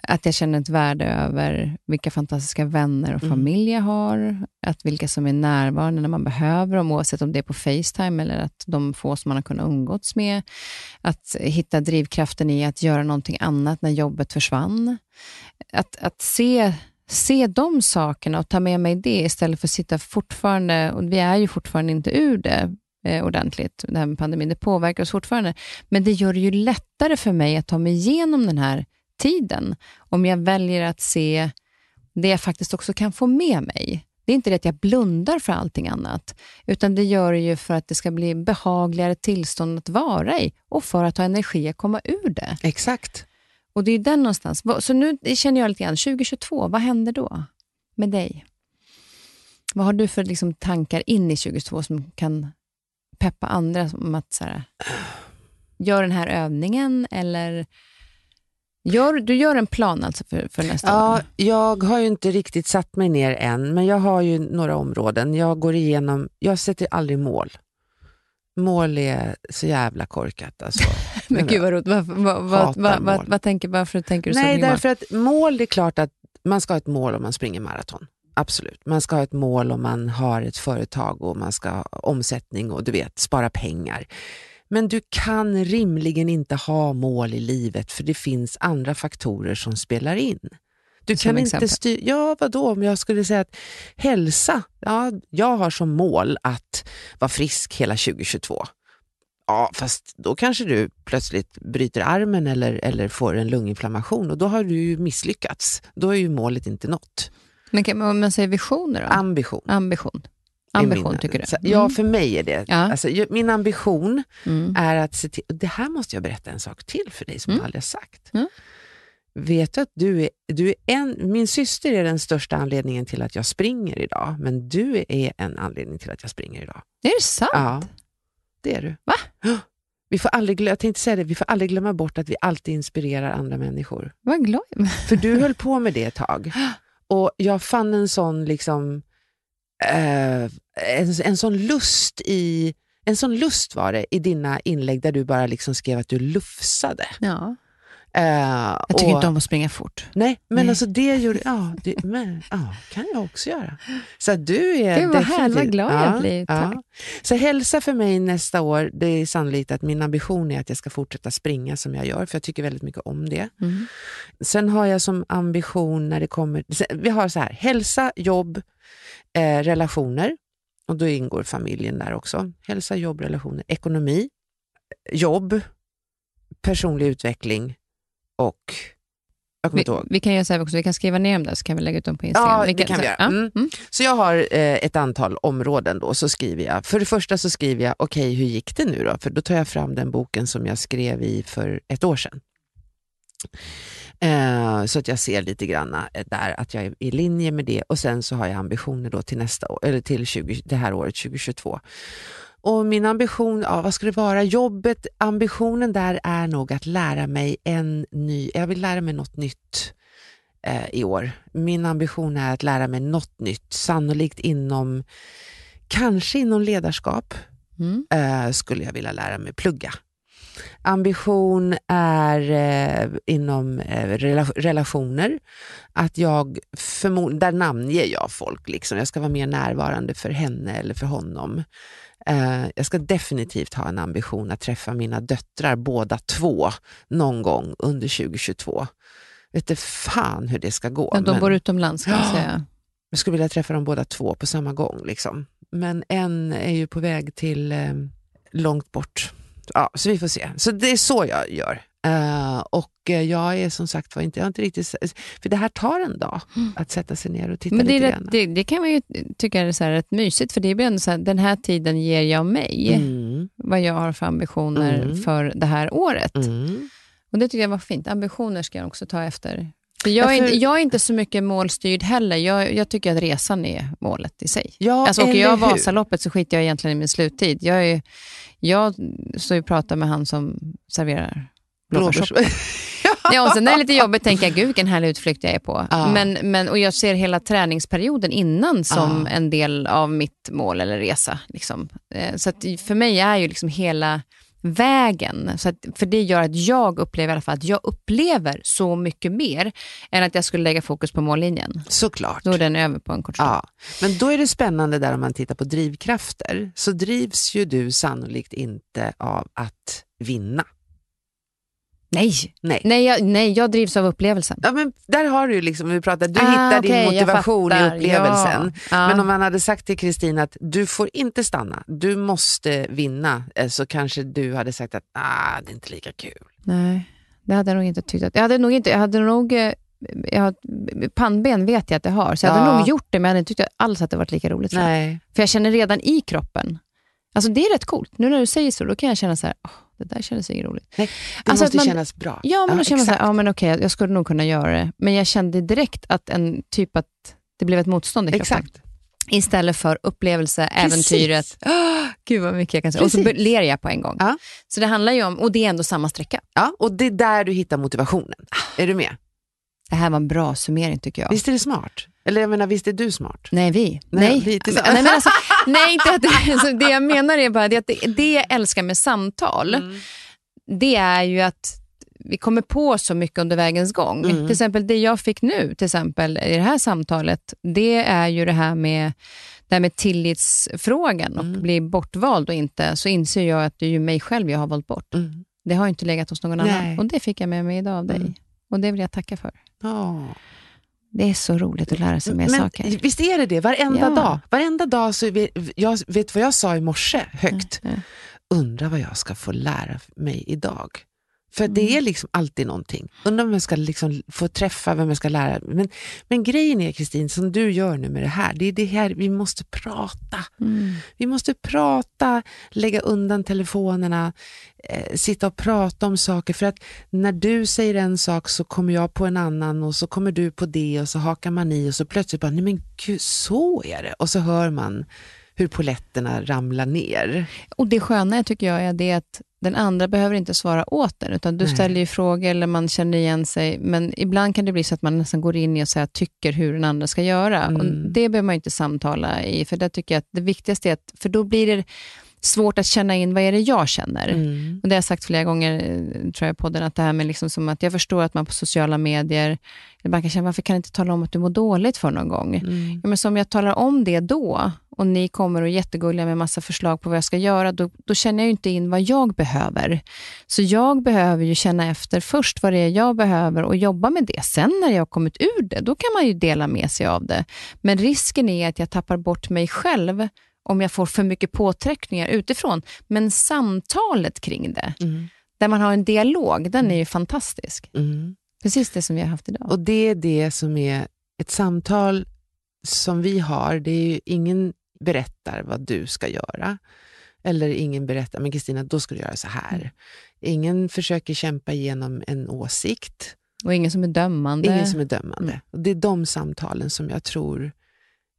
Att jag känner ett värde över vilka fantastiska vänner och Mm. familj jag har. Att vilka som är närvarande när man behöver dem, oavsett om det är på Facetime eller att de få som man har kunnat umgåtts med. Att hitta drivkraften i att göra någonting annat när jobbet försvann. Att, att se, se de sakerna och ta med mig det istället för att sitta fortfarande, och vi är ju fortfarande inte ur det eh, ordentligt, det här med pandemin. Det påverkar oss fortfarande, men det gör det ju lättare för mig att ta mig igenom den här tiden om jag väljer att se det jag faktiskt också kan få med mig. Det är inte det att jag blundar för allting annat, utan det gör det ju för att det ska bli behagligare tillstånd att vara i och för att ha energi att komma ur det. Exakt. Och det är den någonstans. Så nu känner jag lite grann, 2022, vad händer då med dig? Vad har du för liksom, tankar in i 2022 som kan peppa andra om att så här, gör den här övningen eller gör, du gör en plan alltså för, för nästa Ja, år? jag har ju inte riktigt satt mig ner än, men jag har ju några områden. Jag går igenom, jag sätter aldrig mål. Mål är så jävla korkat. Alltså. Men gud vad roligt. Vad, vad, vad, vad, tänker, varför tänker du så? Nej, därför att mål, det är klart att man ska ha ett mål om man springer maraton. Absolut. Man ska ha ett mål om man har ett företag och man ska ha omsättning och du vet, spara pengar. Men du kan rimligen inte ha mål i livet för det finns andra faktorer som spelar in. Du Som kan exempel? inte styra, ja vadå om jag skulle säga att hälsa, ja, jag har som mål att vara frisk hela 2022. Ja, fast då kanske du plötsligt bryter armen eller, eller får en lunginflammation och då har du ju misslyckats. Då är ju målet inte nått. Men kan, man säger visioner då? Ambition. Ambition. Ambition min- tycker du? Så- Ja, för mig är det. Ja. Alltså, min ambition Mm. är att se till, och det här måste jag berätta en sak till för dig som Mm. jag aldrig har sagt. Ja. Vet du att du är, du är en, min syster är den största anledningen till att jag springer idag, men du är en anledning till att jag springer idag. Är det sant? Ja, det är du. Va? Vi får aldrig, jag tänkte säga det, vi får aldrig glömma bort att vi alltid inspirerar andra människor. Vad glad. För du höll på med det ett tag. Och jag fann en sån liksom eh, en, en sån lust i en sån lust var det i dina inlägg där du bara liksom skrev att du lufsade. Ja. Eh, Jag tycker och, inte om att springa fort. Nej, men Nej. alltså det gjorde, ja, det, men, ja, kan jag också göra. Så att du är Gud, vad härligt, vad glad jag blir. Tack. Så hälsa för mig nästa år, det är sannolikt att min ambition är att jag ska fortsätta springa som jag gör, för jag tycker väldigt mycket om det. Mm. Sen har jag som ambition när det kommer... Vi har så här, hälsa, jobb, eh, relationer. Och då ingår familjen där också. Hälsa, jobb, relationer, ekonomi, jobb, personlig utveckling och... Jag kommer Vi, inte ihåg. vi kan göra så här också, vi kan skriva ner dem där så kan vi lägga ut dem på Instagram. Ja, det kan vi göra. Mm. Mm. Så jag har eh, ett antal områden då, så skriver jag. För det första så skriver jag, okej hur gick det nu då? För då tar jag fram den boken som jag skrev i för ett år sedan. Eh, så att jag ser lite grann eh, där att jag är i linje med det och sen så har jag ambitioner då till nästa år, eller till 20, det här året 2022. Och min ambition, ja, vad ska det vara? Jobbet, ambitionen där är nog att lära mig en ny, jag vill lära mig något nytt eh, i år. Min ambition är att lära mig något nytt, sannolikt inom, kanske inom ledarskap Mm. eh, skulle jag vilja lära mig plugga. Ambition är eh, inom eh, rela- relationer, att jag där namnger jag folk. Liksom. Jag ska vara mer närvarande för henne eller för honom. Eh, jag ska definitivt ha en ambition att träffa mina döttrar, båda två, någon gång under 2022. Vet du fan hur det ska gå. Ja, de men- bor utomlands kan man Ja. säga. jag skulle vilja träffa dem båda två på samma gång. Liksom. Men en är ju på väg till eh, långt bort. Ja, så vi får se. Så det är så jag gör. Eh, och jag är som sagt var inte, jag inte riktigt... För det här tar en dag att sätta sig ner och titta Men det, lite grann. det, det kan man ju tycka är så här rätt mysigt, för det blir ändå så här, den här tiden ger jag mig Mm, vad jag har för ambitioner Mm. för det här året. mm. Och Det tycker jag var fint. Ambitioner ska jag också ta efter För jag, är inte, jag är inte så mycket målstyrd heller. Jag, jag tycker att resan är målet i sig. Ja, alltså, åker jag hur? Vasaloppet så skiter jag egentligen i min sluttid. Jag, är, jag står ju och pratar med han som serverar blåbärssoppa. Blåbärs- Ja, och sen när det är lite jobbigt tänker jag, gud vilken härlig utflykt jag är på. Ja. Men, men, och jag ser hela träningsperioden innan som Ja. en del av mitt mål eller resa. Liksom. Eh, Så för mig är ju liksom hela vägen, så att, för det gör att jag upplever i alla fall att jag upplever så mycket mer än att jag skulle lägga fokus på mållinjen. Såklart. Då är den över på en kort stund. Ja, men då är det spännande där om man tittar på drivkrafter, så drivs ju du sannolikt inte av att vinna. Nej, Nej. nej jag, nej, jag drivs av upplevelsen. Ja, men där har du liksom, vi pratar, du Ah, hittar okej, din motivation i upplevelsen. Ja. Men om man hade sagt till Kristin att du får inte stanna, du måste vinna, eh, så kanske du hade sagt att ah, det är inte lika kul. Nej, det hade jag nog inte tyckt. Att, jag hade nog inte, jag hade nog, eh, jag har, pannben vet jag att jag har, så jag hade Ja. nog gjort det, men jag hade inte tyckt alls att det varit lika roligt. Nej. För jag känner redan i kroppen, alltså det är rätt coolt. Nu när du säger så, då kan jag känna så här, "Åh, det där kändes inget roligt. Nej, det Alltså måste man- kännas bra. Ja, men då känner man så här, ja men okej, jag skulle nog kunna göra det. Men jag kände direkt att en typ att det blev ett motstånd i kroppen. Exakt. Istället för upplevelse, Precis. äventyret. Oh, gud vad mycket jag kan säga. Och så Precis. ler jag på en gång. Ja. Så det handlar ju om, och det är ändå samma sträcka. Ja, och det är där du hittar motivationen. Ah. Är du med? Det här var en bra summering tycker jag. Visst är det smart? Eller jag menar, visst är du smart? Nej, vi. Nej, Nej, vi nej, men alltså, nej inte att det, alltså, det jag menar är bara det att det, det jag älskar med samtal, Mm. det är ju att vi kommer på så mycket under vägens gång. Mm. Till exempel det jag fick nu, till exempel i det här samtalet, det är ju det här med, det här med tillitsfrågan och Mm. bli bortvald och inte, så inser jag att det är ju mig själv jag har valt bort. Mm. Det har inte legat hos någon Nej. annan. Och det fick jag med mig idag av dig. Mm. Och det vill jag tacka för. Ja. Det är så roligt att lära sig mer Men saker. visst är det det? Varenda Ja. dag. Varenda dag så vet jag vet vad jag sa i morse högt. Ja. Undrar vad jag ska få lära mig idag. För Mm. det är liksom alltid någonting. Undrar om jag ska liksom få träffa vem jag ska lära. Men, men grejen är Kristin, som du gör nu med det här, det är det här vi måste prata. Mm. Vi måste prata, lägga undan telefonerna, eh, sitta och prata om saker. För att när du säger en sak så kommer jag på en annan och så kommer du på det och så hakar man i och så plötsligt bara, nej men gud, så är det. Och så hör man hur poletterna ramlar ner. Och det sköna tycker jag är det att den andra behöver inte svara åt den, utan du Nej. ställer ju frågor eller man känner igen sig, men ibland kan det bli så att man nästan går in i och så här, tycker hur den andra ska göra. Mm. Och det behöver man ju inte samtala i, för där tycker jag att det viktigaste är att, för då blir det svårt att känna in vad är det jag känner. Mm. Och det har jag sagt flera gånger, eh, tror jag, på podden, att det här med liksom som att jag förstår att man på sociala medier, man kan känna, varför kan du inte tala om att du mår dåligt för någon gång? Mm. Ja, men som jag talar om det då och ni kommer och är jättegulliga med massa förslag på vad jag ska göra, då, då känner jag ju inte in vad jag behöver. Så jag behöver ju känna efter först vad det är jag behöver och jobba med det. Sen när jag har kommit ur det, då kan man ju dela med sig av det. Men risken är att jag tappar bort mig själv om jag får för mycket påtryckningar utifrån. Men samtalet kring det, Mm. där man har en dialog, den är ju fantastisk. Mm. Precis det som vi har haft idag. Och det är det som är ett samtal som vi har. Det är ju ingen berättar vad du ska göra. Eller ingen berättar, men Kristina, då ska du göra så här. Mm. Ingen försöker kämpa igenom en åsikt. Och ingen som är dömande. Ingen som är dömande. Mm. Och det är de samtalen som jag tror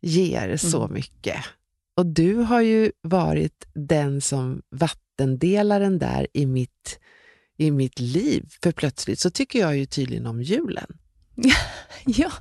ger så Mm. mycket. Och du har ju varit den som vattendelaren där i mitt, i mitt liv. För plötsligt så tycker jag ju tydligen om julen. Ja,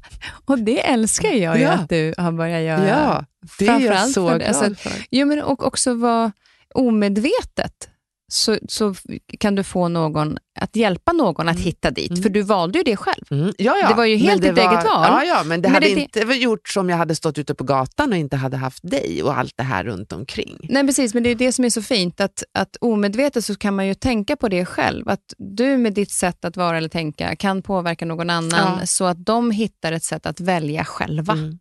och det älskar jag ju Ja. att du har börjat göra. Ja, det är jag så för- glad alltså, för. Jo, men och också vara omedvetet. Så, så kan du få någon att hjälpa någon att Mm. hitta dit. Mm. För du valde ju det själv. Mm, ja, ja. Det var ju helt det ditt eget val. Ja, ja, men det Men hade det- inte gjorts om jag hade stått ute på gatan och inte hade haft dig och allt det här runt omkring. Nej, precis, men det är det som är så fint. Att, att omedvetet så kan man ju tänka på det själv. Att du med ditt sätt att vara eller tänka kan påverka någon annan Ja. så att de hittar ett sätt att välja själva. Mm,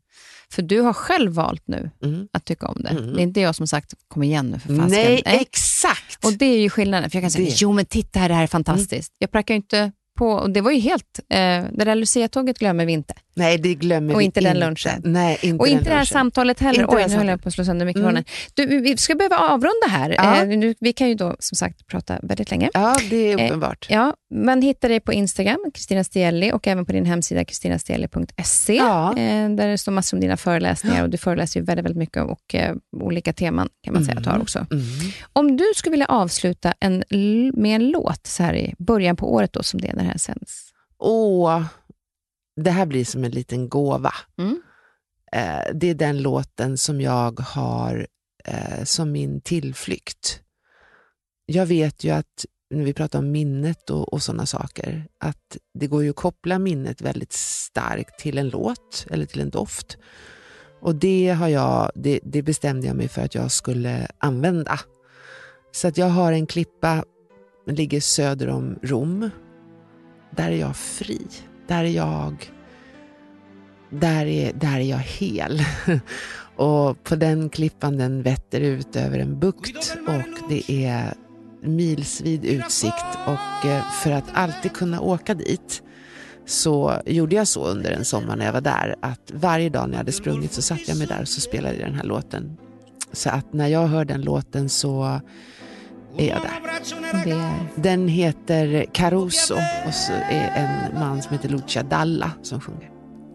För du har själv valt nu mm. att tycka om det. Mm. Det är inte jag som sagt, kom igen nu för fasken. Nej, exakt! Och det är ju skillnaden. För jag kan säga, Det. Mm. jo men titta här, det här är fantastiskt. Jag prackar ju inte på, och det var ju helt, eh, det där Lucia-tåget glömmer vi inte. Nej, det glömmer och vi inte den lunchen. Nej, inte och inte det här lunchen. samtalet heller. Inte Oj, nu höll jag på att slå sönder mikrofonen. Du, vi ska behöva avrunda här. Ja. Eh, vi kan ju då som sagt prata väldigt länge. Ja, det är Eh, uppenbart. Ja, man hittar dig på Instagram, Kristina Stielli, och även på din hemsida kristinastielli.se, Ja. eh, där det står massor om dina föreläsningar. Och du föreläser ju väldigt, väldigt mycket och eh, olika teman kan man säga att du har också. Mm. Om du skulle vilja avsluta en, med en låt så här i början på året då, som det är när det här sänds. Åh, det här blir som en liten gåva. Mm. Eh, det är den låten som jag har eh, som min tillflykt. Jag vet ju att, när vi pratar om minnet och, och sådana saker, att det går ju att koppla minnet väldigt starkt till en låt eller till en doft. Och det, har jag, det, det bestämde jag mig för att jag skulle använda. Så att jag har en klippa, den ligger söder om Rom. Där är jag fri. Där är jag där är, där är jag hel. och på den klippan den vetter ut över en bukt och det är milsvid utsikt och eh, för att alltid kunna åka dit så gjorde jag så under en sommar när jag var där att varje dag när jag hade sprungit så satt jag mig där och så spelade jag den här låten. Så att när jag hör den låten så är jag där. Det är, Den heter Caruso och så är en man som heter Lucia Dalla som sjunger.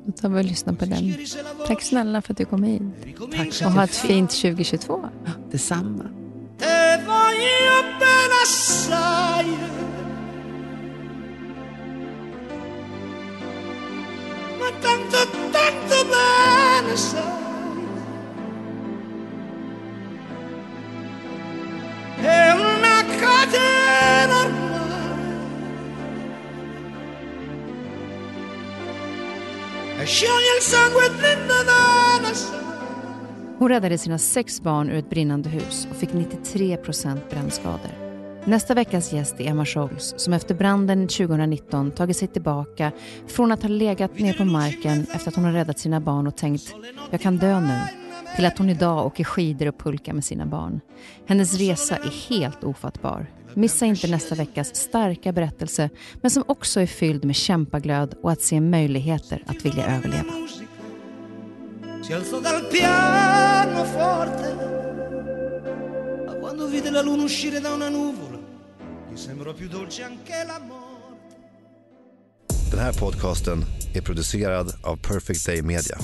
då tar vi och lyssnar på den. Tack snälla för att du kom hit. Tack Och ha ett fint 2022. Detsamma. Ma tanto, tanto bene sai. È una catena ormai. E scioglie il sangue. Hon räddade sina sex barn ur ett brinnande hus och fick 93 procent brännskador. Nästa veckas gäst är Emma Scholz som efter branden 2019 tagit sig tillbaka från att ha legat ner på marken efter att hon har räddat sina barn och tänkt “jag kan dö nu” till att hon idag åker skidor och pulkar med sina barn. Hennes resa är helt ofattbar. Missa inte nästa veckas starka berättelse men som också är fylld med kämpaglöd och att se möjligheter att vilja överleva. Den här podcasten är producerad av Perfect Day Media.